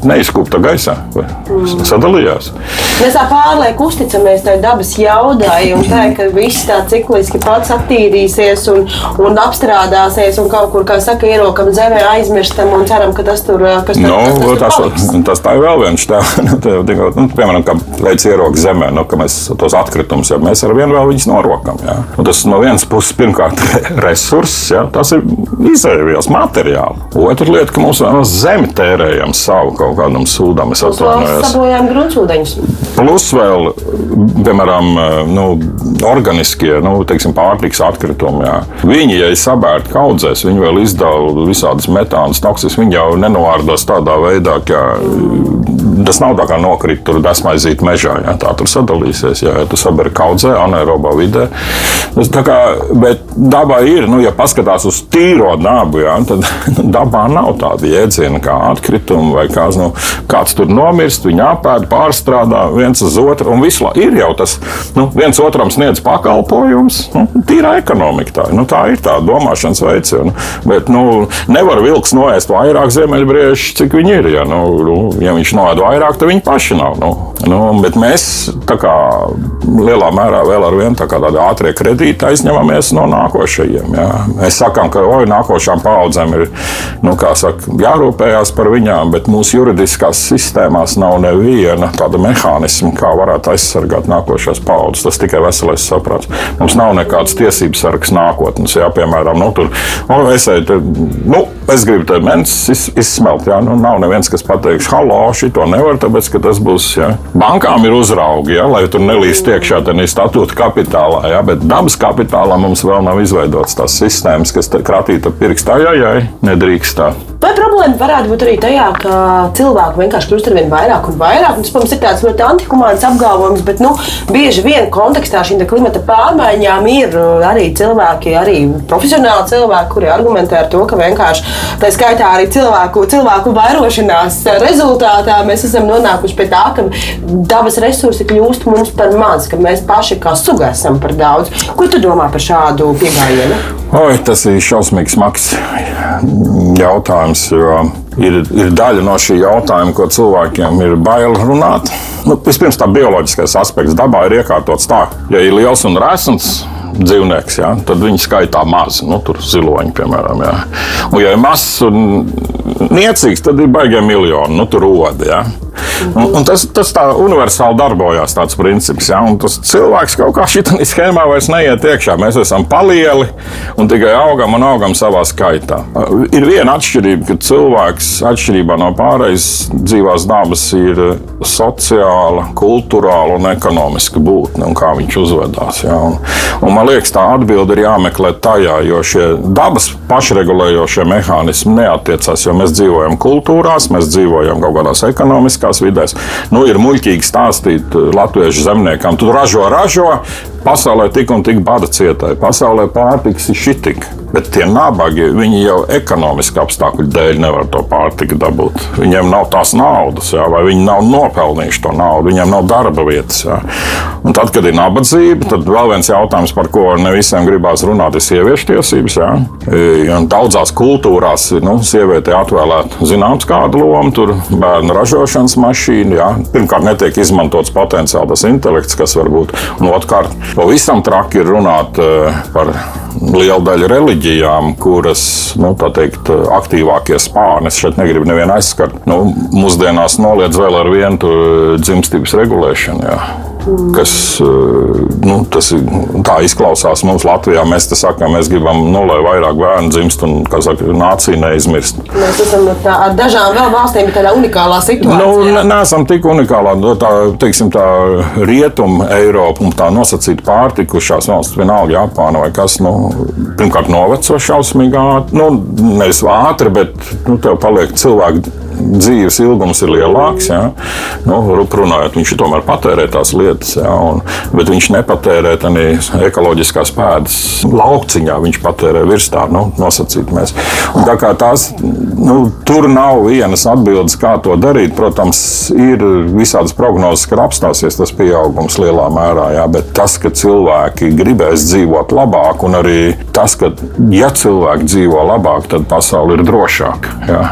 neizkūpta gaisā? Mm. Sadalījās. Mēs tā pārlieku uzticamies tai dabas jaudai un tā, ka viss tā cikliski pats attīrīsies un, un apstrādāsies un kaut kur, kā saka, ierokam zemē aizmirstam un ceram, ka tas tur kas nu, tas, tas, tas, tas tā ir vēl viens tēls. nu, nu, piemēram, kā veids ierokas zemē, nu, ka mēs tos atkritumus, ja mēs ar vienu vēl viņus norokam. Ja. Tas no vienas puses, pirmkārt, resurss, ja, tas ir izēvielas materiāli. Otra lieta, ka mums vēl zemi tērējam savu kaut kādam sūdam. Atvainojos. Sabojājam gruntsūdeņus. Plus vēl, piemēram, nu, organiskie, nu, teiksim, pārtiks atkritumi. Jā. Viņi, ja ir sabērti kaudzēs, viņi vēl izdala visādas metānas, toksis, viņi jau nenovārdos tādā veidā, ka tas nav tā kā nokrīt tur desmaizīt mežā. Ja? Tā tur sadalīsies. Ja, ja tu saberi kaudzē, anaerobā vidē. Tas, kā, bet dabā ir, nu, ja paskatās uz tīro dabu, ja, tad dabā nav tāda jēdziena kā atkritumi vai kāds, nu, kāds tur nomirst, viņi apēd, pārstrādā viens uz otru. Un visu laiku ir jau tas, nu, viens otram sniedz pakalpojums. Nu, tīra ekonomika tā, nu, tā ir tā domāšanas veids. Ja, nu, bet nu, nevar vilks noēst vairāk ziemeļbriežu, cik viņi ir. Ja, nu, nu, ja viņš noēd vairāk, tad viņi paši nav. Nu, nu, bet mēs kā, lielā mērā vēl ar vienu tā tādu ātrie kredīti aizņemamies no nākošajiem. Jā. Mēs sakām, ka oi, nākošām paudzēm ir nu, saka, jārūpējas par viņām, bet mūsu juridiskās sistēmās nav neviena tāda mehānisma, kā varētu aizsargāt nākošās paudzes. Tas tikai veselais saprāts. Mums nav nekādas tiesības sargs nākotnes. Jā, piemēram, nu, tur, nu, es, eju, nu, es gribu te menus izsmelt. Jā, nu, nav neviens, kas pateiks, hallo, šito nevar, tāpēc ka tas būs. Ja? Bankām ir uzraugi, ja? lai tur nelīst iekšā tādā statūta kapitālā, ja? bet dabas kapitālā mums vēl nav izveidotas tās sistēmas, kas kratītu pirkstā, ja, ja nedrīkst tā. Vai problēma varētu būt arī tajā, ka cilvēku vienkārši kļūst ar vien vairāk un vairāk? Un tas, protams, ir tāds ļoti antihumāns apgalvojums, bet nu, bieži vien kontekstā šīm klimata pārmaiņām ir arī cilvēki, arī profesionāli cilvēki, kuri argumentē ar to, ka vienkārši tā skaitā arī cilvēku, cilvēku vairošanās rezultātā mēs esam nonākuši pie tā, ka dabas resursi kļūst mums par maz, ka mēs paši kā suga esam par daudz. Ko tu domā par šādu pieejamu? Oi, tas ir šausmīgs smags jautājums. Ir, ir daļa no šī jautājuma, ko cilvēkiem ir bail runāt. Nu, vispirms, tā bioloģiskais aspekts dabā ir iekārtots tā, ja ir liels un resns dzīvnieks, ja, tad viņi skaitā maz, nu, tur ziloņi, piemēram. Ja. Un, ja ir mazs un niecīgs, tad ir baigiem miljoni, nu, tur rodi. Ja. Un, un tas, tas tā universāli darbojās, tāds princips. Ja? Un tas cilvēks kaut kā šitā schēmā vairs neiet iekšā. Mēs esam palieli un tikai augam un augam savā skaitā. Ir viena atšķirība, ka cilvēks atšķirībā no pārējais dzīvās dabas ir sociāla, kultūrāla un ekonomiska būtne un kā viņš uzvedās. Ja? Un, un man liekas, tā atbilde ir jāmeklē tajā, jo šie dabas pašregulējošie mehānismi neatiecās, mēs dzīvojam kultūrās, mēs dzīvojam kaut kādās ekonomiskās vidēs. Nu, ir muļķīgi stāstīt latviešu zemniekam, tu ražo, ražo, pasaulē tik un tik bada cietai, pasaulē pārtiks ir šitika. Bet tie nabagi, viņi jau ekonomiski apstākļu dēļ nevar to pārtiku dabūt. Viņiem nav tās naudas, jā, vai viņi nav nopelnījuši to naudu, viņiem nav darba vietas. Tad, kad ir nabadzība, tad vēl viens jautājums, par ko ne visiem gribās runāt, ir sieviešu tiesības. Jā. Ja daudzās kultūrās nu, sievietei atvēlēta zināms kāda loma, tur bērnu ražošanas mašīna. Jā. Pirmkārt, netiek izmantots potenciāli tas intelekts, kas var būt. Un otrkārt, pavisam traki ir runāt uh, par liela daļa reliģijām, kuras nu, teikt, aktīvākie spārni, es šeit negribu nevienu aizskart, nu, mūsdienās noliedz vēl ar vienu dzimstības regulēšanu. Jā kas eh, nu, tā izklausās mums Latvijā. Mēs te sakām, mēs gribam, nu, lai vairāk bērnu dzimst un saka, nācija neizmirst. Mēs esam tā, ar dažām vēl valstīm tādā unikālā situācijā. Nu, neesam tik unikālā. Tā, teiksim, tā rietuma Eiropa un tā nosacīta pārtikušās valsts, vienalga Japāna vai kas, nu, pirmkārt noveco šausmīgi. Nu, nevis ātri, bet nu, tev paliek cilvēki dzīves ilgums ir lielāks. Ja? Nu, runājot, viņš tomēr patērē tās lietas, ja? un, bet viņš nepatērē arī ekoloģiskās pēdas laukciņā. Viņš patērē virs tā, nu, nosacīt mēs. Un tā kā tās, nu, tur nav vienas atbildes, kā to darīt. Protams, ir visādas prognozes, ka apstāsies tas pieaugums lielā mērā, ja? bet tas, ka cilvēki gribēs dzīvot labāk, un arī tas, ka ja cilvēki dzīvo labāk, tad pasaule ir drošāka. Ja,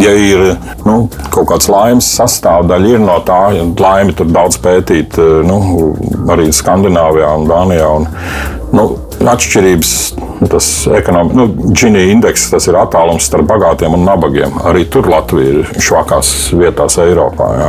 ja ir nu, kaut kāds laimes sastāvdaļa ir no tā, ja laimi tur daudz pētīt eh, nu, arī Skandināvijā un Dānijā. Un, nu, atšķirības, tas ekonomiskais, nu, Gini indeks, tas ir attālums starp bagātiem un nabagiem. Arī tur Latvija ir švakās vietās Eiropā. Jā.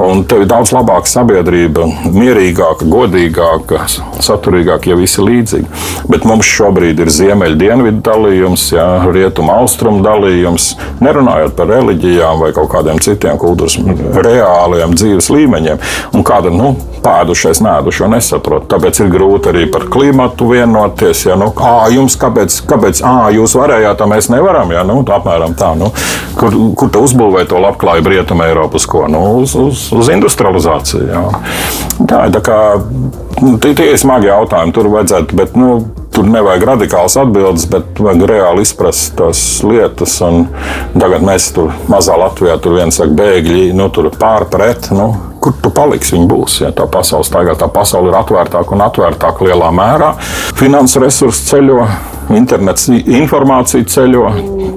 Un tev ir daudz labāka sabiedrība, mierīgāka, godīgāka, saturīgāka, ja visi līdzīgi. Bet mums šobrīd ir ziemeļ-dienvidu dalījums, jā, rietumu-austrumu dalījums, nerunājot par reliģijām vai kaut kādiem citiem kultūras reāliem dzīves līmeņiem. Un kāda nu, pēdušais, nēdušo nesaprot. Tāpēc ir grūti arī par klimatu vienu vienoties. Ja, nu, ā, jums kāpēc, kāpēc ā, jūs varējāt, tā mēs nevaram? Ja, nu, tā apmēram tā. Nu, kur kur tu uzbūvēji to labklājību Rietumē, Eiropas ko? Nu, uz, uz, uz industrializāciju. Ja. Tā tā kā, nu, tie, tie ir smagi jautājumi. Tur vajadzētu, bet, nu, Tur nevajag radikāls atbildes, bet vajag reāli izprast tās lietas. Un tagad mēs tur mazā Latvijā tur viens saka, bēgļi, nu, tur pārpret. Nu, kur tu paliksi, viņi būs. Ja tā pasaule staigā, tā pasaule ir atvērtāka un atvērtāka lielā mērā. Finanses resursi ceļo, internets informācija ceļo,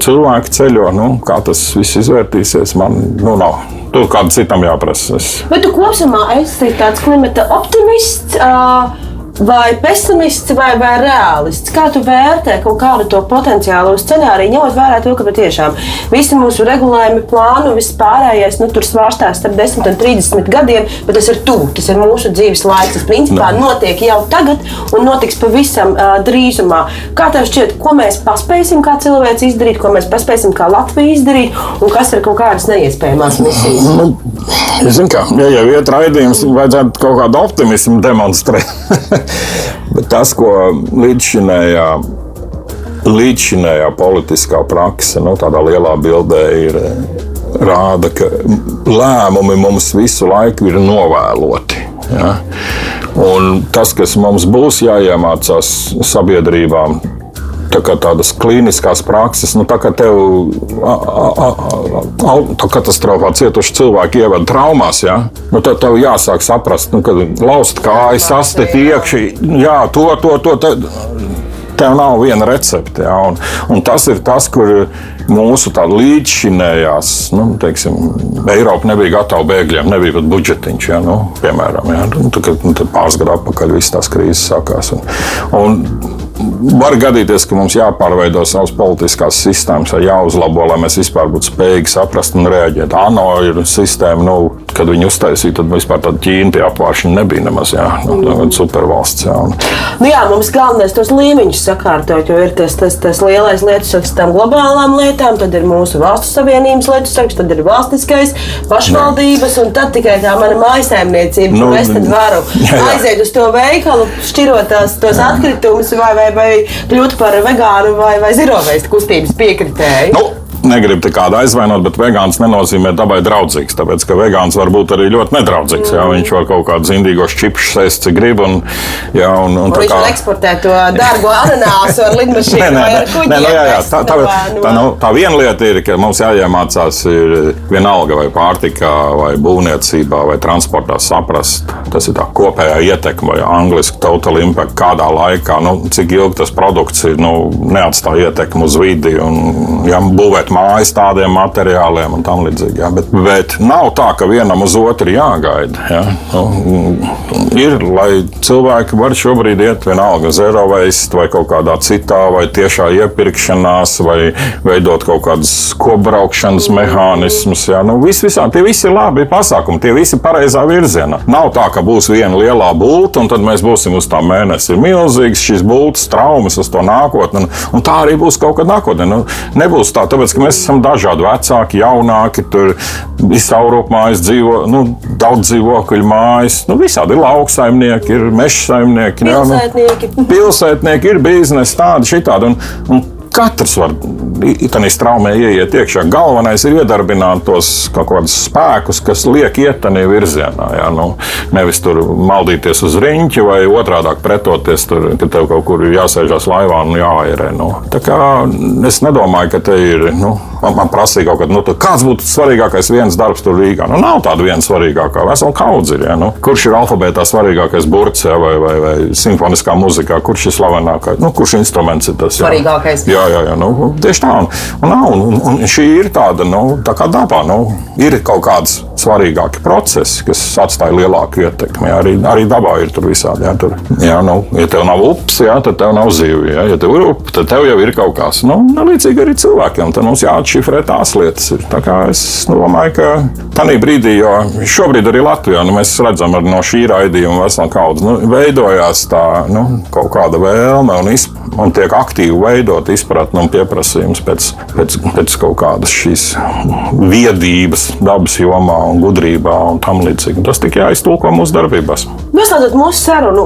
cilvēki ceļo. Nu, kā tas viss izvērtīsies, man nu, nav. Tur kādam citam jāprasa. Bet tu kopumā esi tāds klimata optimists. Uh vai pesimists vai, vai realists? Kā tu vērtē kaut kādu to potenciālo scenāriju, ņemot vērā to, ka patiešām visi mūsu regulējumi, plānu, viss pārējais nu, tur svārstās starp 10 un 30 gadiem, bet tas ir tuvu, tas ir mūsu dzīves laiks. Tas principā no. notiek jau tagad un notiks pavisam uh, drīzumā. Kā tev šķiet, ko mēs paspēsim kā cilvēks izdarīt, ko mēs paspēsim kā Latvija izdarīt, un kas ir kaut kādas neiespējamās misijas? Nu, Zinu, kā, ja jau ir raidījums, vajadzētu kaut kādu optimismu demonstrēt. Bet tas, ko līdzšinējā, līdzšinējā politiskā praksa, nu, tādā lielā bildē ir rāda, ka lēmumi mums visu laiku ir novēloti. Ja? Un tas, kas mums būs jāiemācās sabiedrībām, tā tādas klīniskās prakses, nu, tā kā tev autokatastrofā cietuši cilvēki ievada traumās, ja? nu, tad tev jāsāk saprast, nu, ka lauzt kājas, sastit iekšā, jā, to, to, to. to tev nav viena recepte. Ja? Un, un tas ir tas, kur mūsu līdzšinējās, nu, teiksim, Eiropa nebija gatava bēgļiem, nebija pat budžetiņš. Ja? Nu, piemēram, ja? nu, tad, nu, tad pāris gadu atpakaļ visas tās krīzes sākās. Un, un var gadīties, ka mums jāpārveido savas politiskās sistēmas, jāuzlabo, lai mēs vispār būtu spējīgi saprast un reaģēt. ANO ir sistēma, nu, kad viņi uztaisīja, tad vispār tāda Ķīna tie apvāršņi nebija nemaz jā, nu, mm. supervalsts. Jā. Nu jā, mums galvenais tos līmeņus sakārtot, jo ir tas, tas, tas lielais lietu saraksts tam globālām lietām, tad ir mūsu valstu savienības saraksts, tad ir valstiskais, pašvaldības, un tad tikai tā mana mājasēmniecība, nu, es tad varu jā, jā. aiziet uz to veikalu, šķirot tās, tos jā. atkritumus vai, vai, vai kļūt par vegānu vai, vai zirovēstu kustības piekritēju. Nu negribu kādu aizvainot, bet vegāns nenozīmē dabai draudzīgs. Tāpēc, ka vegāns var būt arī ļoti nedraudzīgs. Jā, viņš var kaut kādus indīgos čipsus ēst, cik grib. Un, jā, un, un, un viņš kā... var eksportēt to dārgo ananāsu ar lidmašīnu. nē, nē, nē, nē, nu, jā, jā, tā, tā, tā, tā, nu, tā viena lieta ir, ka mums jāiemācās vienalga vai pārtikā, vai būvniecībā, vai transportā saprast. Tas ir tā kopējā ietekme, vai angliski total impact, kādā laikā, nu, cik ilgi tas produkts ir, nu, neatstāja ietekmi uz vidi. Un, ja būvēt mājas tādiem materiāliem un tam līdzīgi. Ja? Bet, bet nav tā, ka vienam uz otru jāgaida. Ja? Nu, ir, lai cilvēki var šobrīd iet vienalga uz Eiroveist vai kaut kādā citā, vai tiešā iepirkšanās, vai veidot kaut kādus kopbraukšanas mehānismus. Ja? Nu, vis, visā, tie visi ir labi pasākumi, tie visi ir pareizā virzienā. Nav tā, ka būs viena lielā būta, un tad mēs būsim uz tā mēnesi. Ir milzīgs šis būtas traumas uz to nākotni, un, un tā arī būs kaut kad nākotnē. Nu, nebūs tā, tāpēc, mēs esam dažādi, vecāki, jaunāki, tur visā Eiropā dzīvo nu, daudz dzīvokļu mājas. Nu, visādi ir lauksaimnieki, ir meža saimnieki, pilsētnieki. Nu, pilsētnieki ir biznesi, tādi, šitādi. Un, un Katrs var tādā straumē ieiet iekšā. Galvenais ir iedarbināt tos kaut kādus spēkus, kas liek iet tādā virzienā. Jā, nu, nevis tur maldīties uz riņķa vai otrādi pretoties, tur, ka tev kaut kur jāsēžās laivā un jāairē. Nu. Es nedomāju, ka te ir. Nu, man, man prasīja kaut kāda, nu, kāds būtu svarīgākais viens darbs tur Rīgā. Nu, nav tāda viena svarīgākā. Vesela kaudze ir. Ja, nu. Kurš ir alfabētā svarīgākais burts ja, vai, vai, vai simfoniskā mūzikā? Kurš ir slavenākais? Nu, kurš instruments ir tas? Jā? Svarīgākais. Jā, jā, jā nu, tieši tā. Un, un, un, un, šī ir tāda, nu, tā kā dabā, nu, ir kaut kāds svarīgāki procesi, kas atstāja lielāku ietekmi. Jā, arī, arī dabā ir tur visādi. Jā, tur, jā, nu, ja tev nav upes, jā, tad tev nav zivju. Jā. Ja tev ir upe, tad tev jau ir kaut kas. Nu, nu līdzīgi arī cilvēkiem. Tad mums jāatšifrē tās lietas. Ir. Tā kā es domāju, ka tajā brīdī, jo šobrīd arī Latvijā nu, mēs redzam no šī raidījuma veselu kaudzi, nu, veidojās tā nu, kaut kāda vēlme un, izp, un tiek aktīvi veidot izpratne un pieprasījums pēc, pēc, pēc kaut kādas šīs viedības dabas jomā un gudrībā un tam līdzīgi. Tas tikai jāiztulko mūsu darbībās. Noslēdzot mūsu sarunu,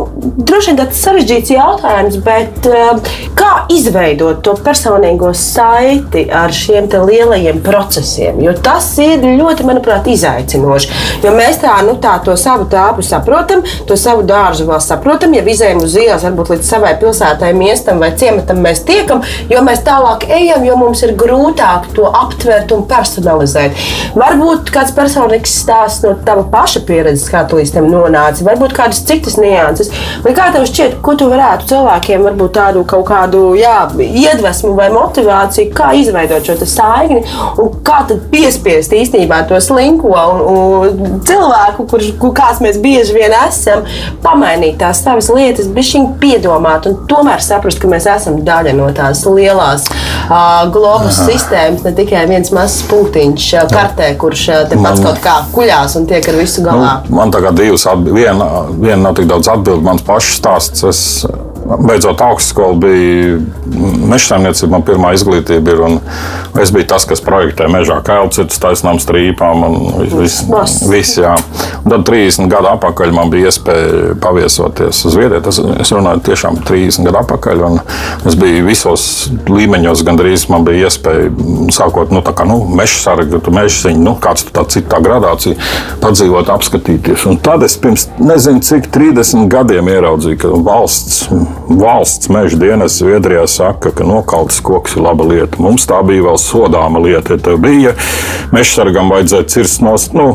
droši vien tāds sarežģīts jautājums, bet eh, kā izveidot to personīgo saiti ar šiem lielajiem procesiem? Jo tas ir ļoti, manuprāt, izaicinoši. Jo mēs tā, nu, tā to savu tāpu saprotam, to savu dārzu vēl saprotam. Ja izējām uz ielas, varbūt līdz savai pilsētai, miestam vai ciematam mēs tiekam, jo mēs tālāk ejam, jo mums ir grūtāk to aptvert un personalizēt. Varbūt kāds personīgs stāsts no tava paša pieredzes, kā tu līdz tam nonāci, varbūt kādas citas nianses. Vai kā tev šķiet, ko tu varētu cilvēkiem, varbūt tādu kaut kādu jā, iedvesmu vai motivāciju, kā izveidot šo saikni un kā piespiest īstenībā to slinko un, un cilvēku, kurš kur, kāds mēs bieži vien esam, pamainīt tās savas lietas, bet viņa piedomāt un tomēr saprast, ka mēs esam daļa no tās lielās uh, globus Aha. sistēmas, ne tikai viens mazs punktiņš uh, kartē, kurš uh, te pats man, kaut kā kuļās un tiek ar visu galā. Nu, man tagad divas atbildes. Viena, viena nav tik daudz atbildi, mans pašs stāsts. Es, beidzot augstskolu bija meža saimniecība, man pirmā izglītība ir. Es biju tas, kas projektēja mežā kailcirtas, taisnām strīpām un viss. Vis, un tad 30 gadu atpakaļ man bija iespēja paviesoties uz vietas. Es runāju tiešām 30 gadu atpakaļ. Es biju visos līmeņos, gandrīz man bija iespēja sākot no nu, nu, meža sarga, meža ziņa, nu, kāds tā cita gradācija, padzīvot, apskatīties. Un tad es pirms nezinu, cik 30 gadiem ieraudzīju, ka valsts valsts meža dienas Zviedrijā saka, ka nokaltas koks ir laba lieta. Mums tā bija vēl sodāma lieta. Ja bija meža sargam vajadzēja cirst no nu,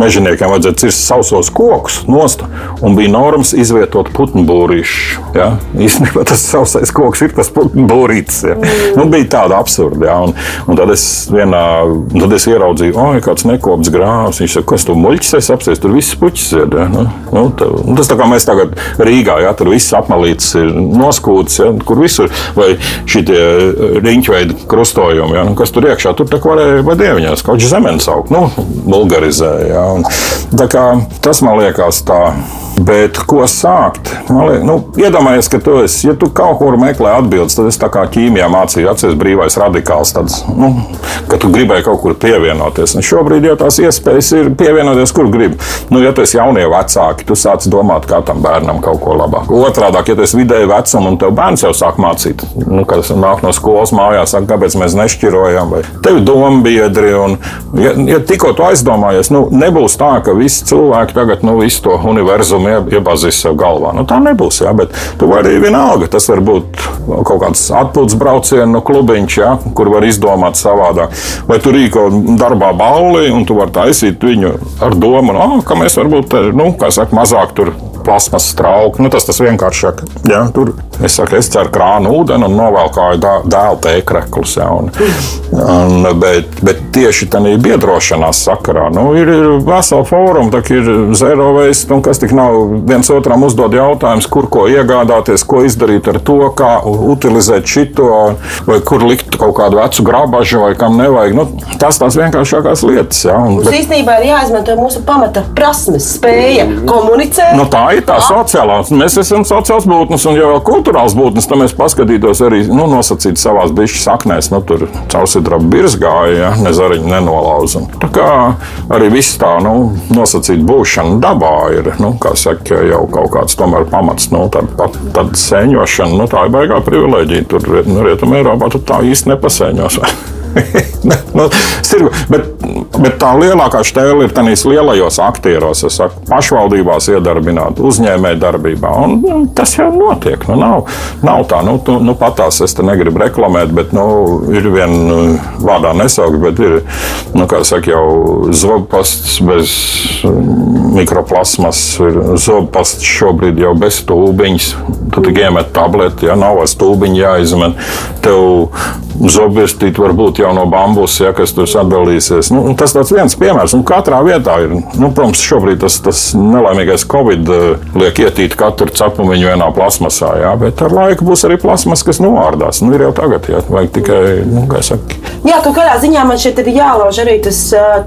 mežoniekiem vajadzēja cirst sausos kokus nost, un bija normas izvietot putnu būrīšu. Ja? Īstenībā tas sausais koks ir tas putnu būrītis. Ja? Mm. Nu, bija tāda absurda. Ja? Un, un tad, es vienā, tad es ieraudzīju, ka oh, kāds nekopts grāvs. Viņš saka, kas tur muļķis es apsēstu, tur viss puķis ir. Ja? Nu, nu, tā, nu, tas tā kā mēs tagad Rīgā, ja? tur viss apmalīts ir noskūts, ja? kur visur vai šitie riņķveidi krustojumi, ja? nu, kas tur iekšā, tur tā varēja vai dieviņās kaut kā zemenes augt, nu, vulgarizēja. Ja? Tas man liekas tā. Bet ko sākt? Nu, iedomājies, ka tu, esi, ja tu kaut kur meklē atbildes, tad es tā kā ķīmijā mācīju, atceries brīvais radikāls. Tāds, nu, ka tu gribēji kaut kur pievienoties. Un šobrīd jau tās iespējas ir pievienoties, kur gribi. Nu, ja tu esi jaunie vecāki, tu sāc domāt, kā tam bērnam kaut ko labāku. Otrādi, ja tu esi vidēji vecuma un tev bērns jau sāk mācīt, nu, kad nāk no skolas mājās, saka, kāpēc mēs nešķirojam, vai tev dombiedri. Un, ja, ja tikko tu aizdomājies, nu, nebūs tā, ka visi cilvēki tagad nu, visu to univerzumu iebāzīs sev galvā. Nu, tā nebūs. Jā, bet tu vari vienalga. Tas var būt kaut kāds atpūtas braucienu nu, klubiņš, jā, kur var izdomāt savādāk. Vai tu rīko darbā balli un tu vari taisīt viņu ar domu, nu, oh, ka mēs varbūt nu, saka, mazāk tur plasmas trauki. Nu, tas tas vienkāršāk. Ja, tur es saku, es ceru krānu ūdeni un novelkāju dēlu tēkreklus. Ja, un, un, bet, bet tieši tādā biedrošanās sakarā nu, ir, ir vesela fóruma, ir zero waste, un kas tik nav viens otram uzdod jautājumus, kur ko iegādāties, ko izdarīt ar to, kā utilizēt šito, vai kur likt kaut kādu vecu grabažu, vai kam nevajag. Nu, tas tās vienkāršākās lietas. Ja, un, bet... Īstenībā ir jāizmanto mūsu pamata prasmes, spēja komunicēt. Nu, tā ir tā sociālā. Mēs esam sociāls būtnes un jau kultūrāls būtnes. Tad mēs paskatītos arī nu, nosacīt savā bišķi saknēs. Nu, tur caursidraba birs gāja, ja, ne zariņu nenolauza. Tā kā arī viss tā nu, nosacīt būšana dabā ir, nu, saka, jau kaut kāds tomēr pamats. Nu, tad, tad sēņošana, nu, tā ir baigā privilēģija. Tur nu, Rietumē Eiropā tā īsti nepasēņos. nu, sirgu, bet, bet tā lielākā stēle ir tajos lielajos aktieros, saku, pašvaldībās iedarbināt, uzņēmējdarbībā. Nu, tas jau notiek. Nu, nav, nav tā, nu, tu, nu patās es te negribu reklamēt, bet nu, ir viena nu, vārdā nesaukt, bet ir nu, saka, jau zobpasts bez mm, mikroplasmas, ir zobpasts šobrīd jau bez stūbiņas. Tu tikai iemet tableti, ja nav stūbiņa jāizmet. Tev zobvirstīte var būt jau no bambusa, ja, kas tur sadalīsies. Nu, tas ir viens piemērs. Un katrā vietā ir, nu, protams, šobrīd tas, tas nelaimīgais Covid eh, liek ietīt katru cepumu vienā plasmasā. Ja, bet ar laiku būs arī plasmas, kas noārdās. Nu, ir jau tagad, ja vajag tikai, nu, kā saka. Jā, kaut kādā ziņā man šeit ir jālauž arī tas,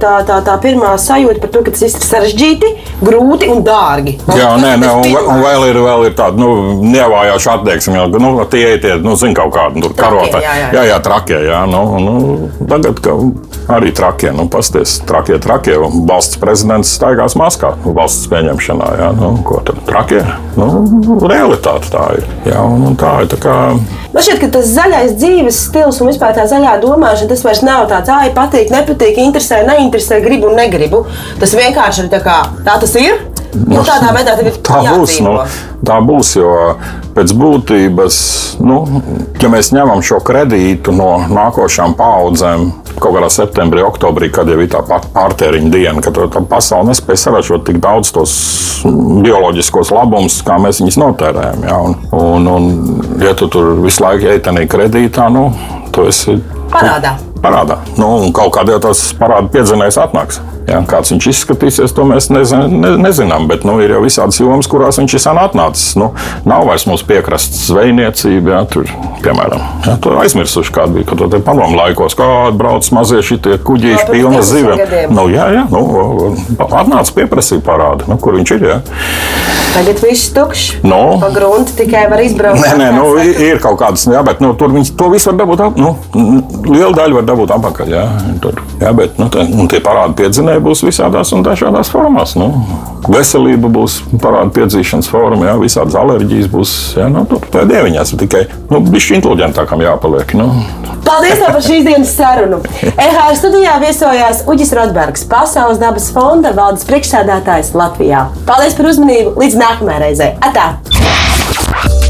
tā, tā, tā pirmā sajūta par to, ka tas ir sarežģīti, grūti un dārgi. Man Jā, nē, nē, un, un vēl ir, vēl ir tāda, nu, nevājāša attieksme, jau, nu, tie ir tie, nu, zin kaut kādi, nu, karotāji. Jā, jā, jā. jā, jā trakie, jā, nu, nu, tagad arī trakie, nu, pasties, trakie, trakie, valsts prezidents staigās maskā valsts pieņemšanā, jā, nu, ko tad trakie, nu, realitāte tā ir, jā, un, un tā ir tā kā. Man šķiet, ka tas zaļais dzīves stils un vispār tā zaļā domāšana, tas vairs nav tāds, ah, patīk, nepatīk, interesē, neinteresē, gribu un negribu. Tas vienkārši ir tā kā tā tas ir. Nu, tādā veidā tā būs. Nu, tā būs, jo pēc būtības, nu, ja mēs ņemam šo kredītu no nākošām paudzēm, kaut kādā septembrī, oktobrī, kad jau ir tā pārtēriņa diena, kad tā pasaule nespēja saražot tik daudz tos bioloģiskos labumus, kā mēs viņus notērējam. Ja? Un, un, un, ja tu tur visu laiku ej tādā kredītā, nu, tu esi parādā. Parādā. Nu, kaut kādā tas parāda piedzinējs atnāks. Jā, kāds viņš izskatīsies, to mēs nezin, ne, nezinām. Bet nu, ir jau visādas jomas, kurās viņš ir atnācis. Nu, nav vairs mūsu piekrastes zvejniecība, jā, tur, piemēram, jā, tur aizmirsuši kādu bija. Kad padomu laikos, kā brauc mazie šitie kuģīši, pilna zivīm. Nu, jā, jā, nu, atnāca pieprasīja parādi, nu, kur viņš ir. Jā. Tagad viss tukšs. No. Nu? Pa gruntu tikai var izbraukt. Nē, nē, nu, ir kaut kādas, jā, bet nu, tur viņi to visu var dabūt. Nu, liela daļa var dabūt atpakaļ. Jā, tur, jā, bet nu, tā, tie parādi piedzinēji būs visādās un dažādās formās. Nu, veselība būs parāda piedzīšanas forma, jā, visādas alerģijas būs. Jā, nu, tur tā dieviņās tikai nu, bišķi inteliģentākam jāpaliek. Nu. Paldies par šīs dienas sarunu. EHR studijā viesojās Uģis Rotbergs, Pasaules dabas fonda valdes priekšsēdētājs Latvijā. Paldies par uzmanību! Līdz nākamajai reizei! Atā!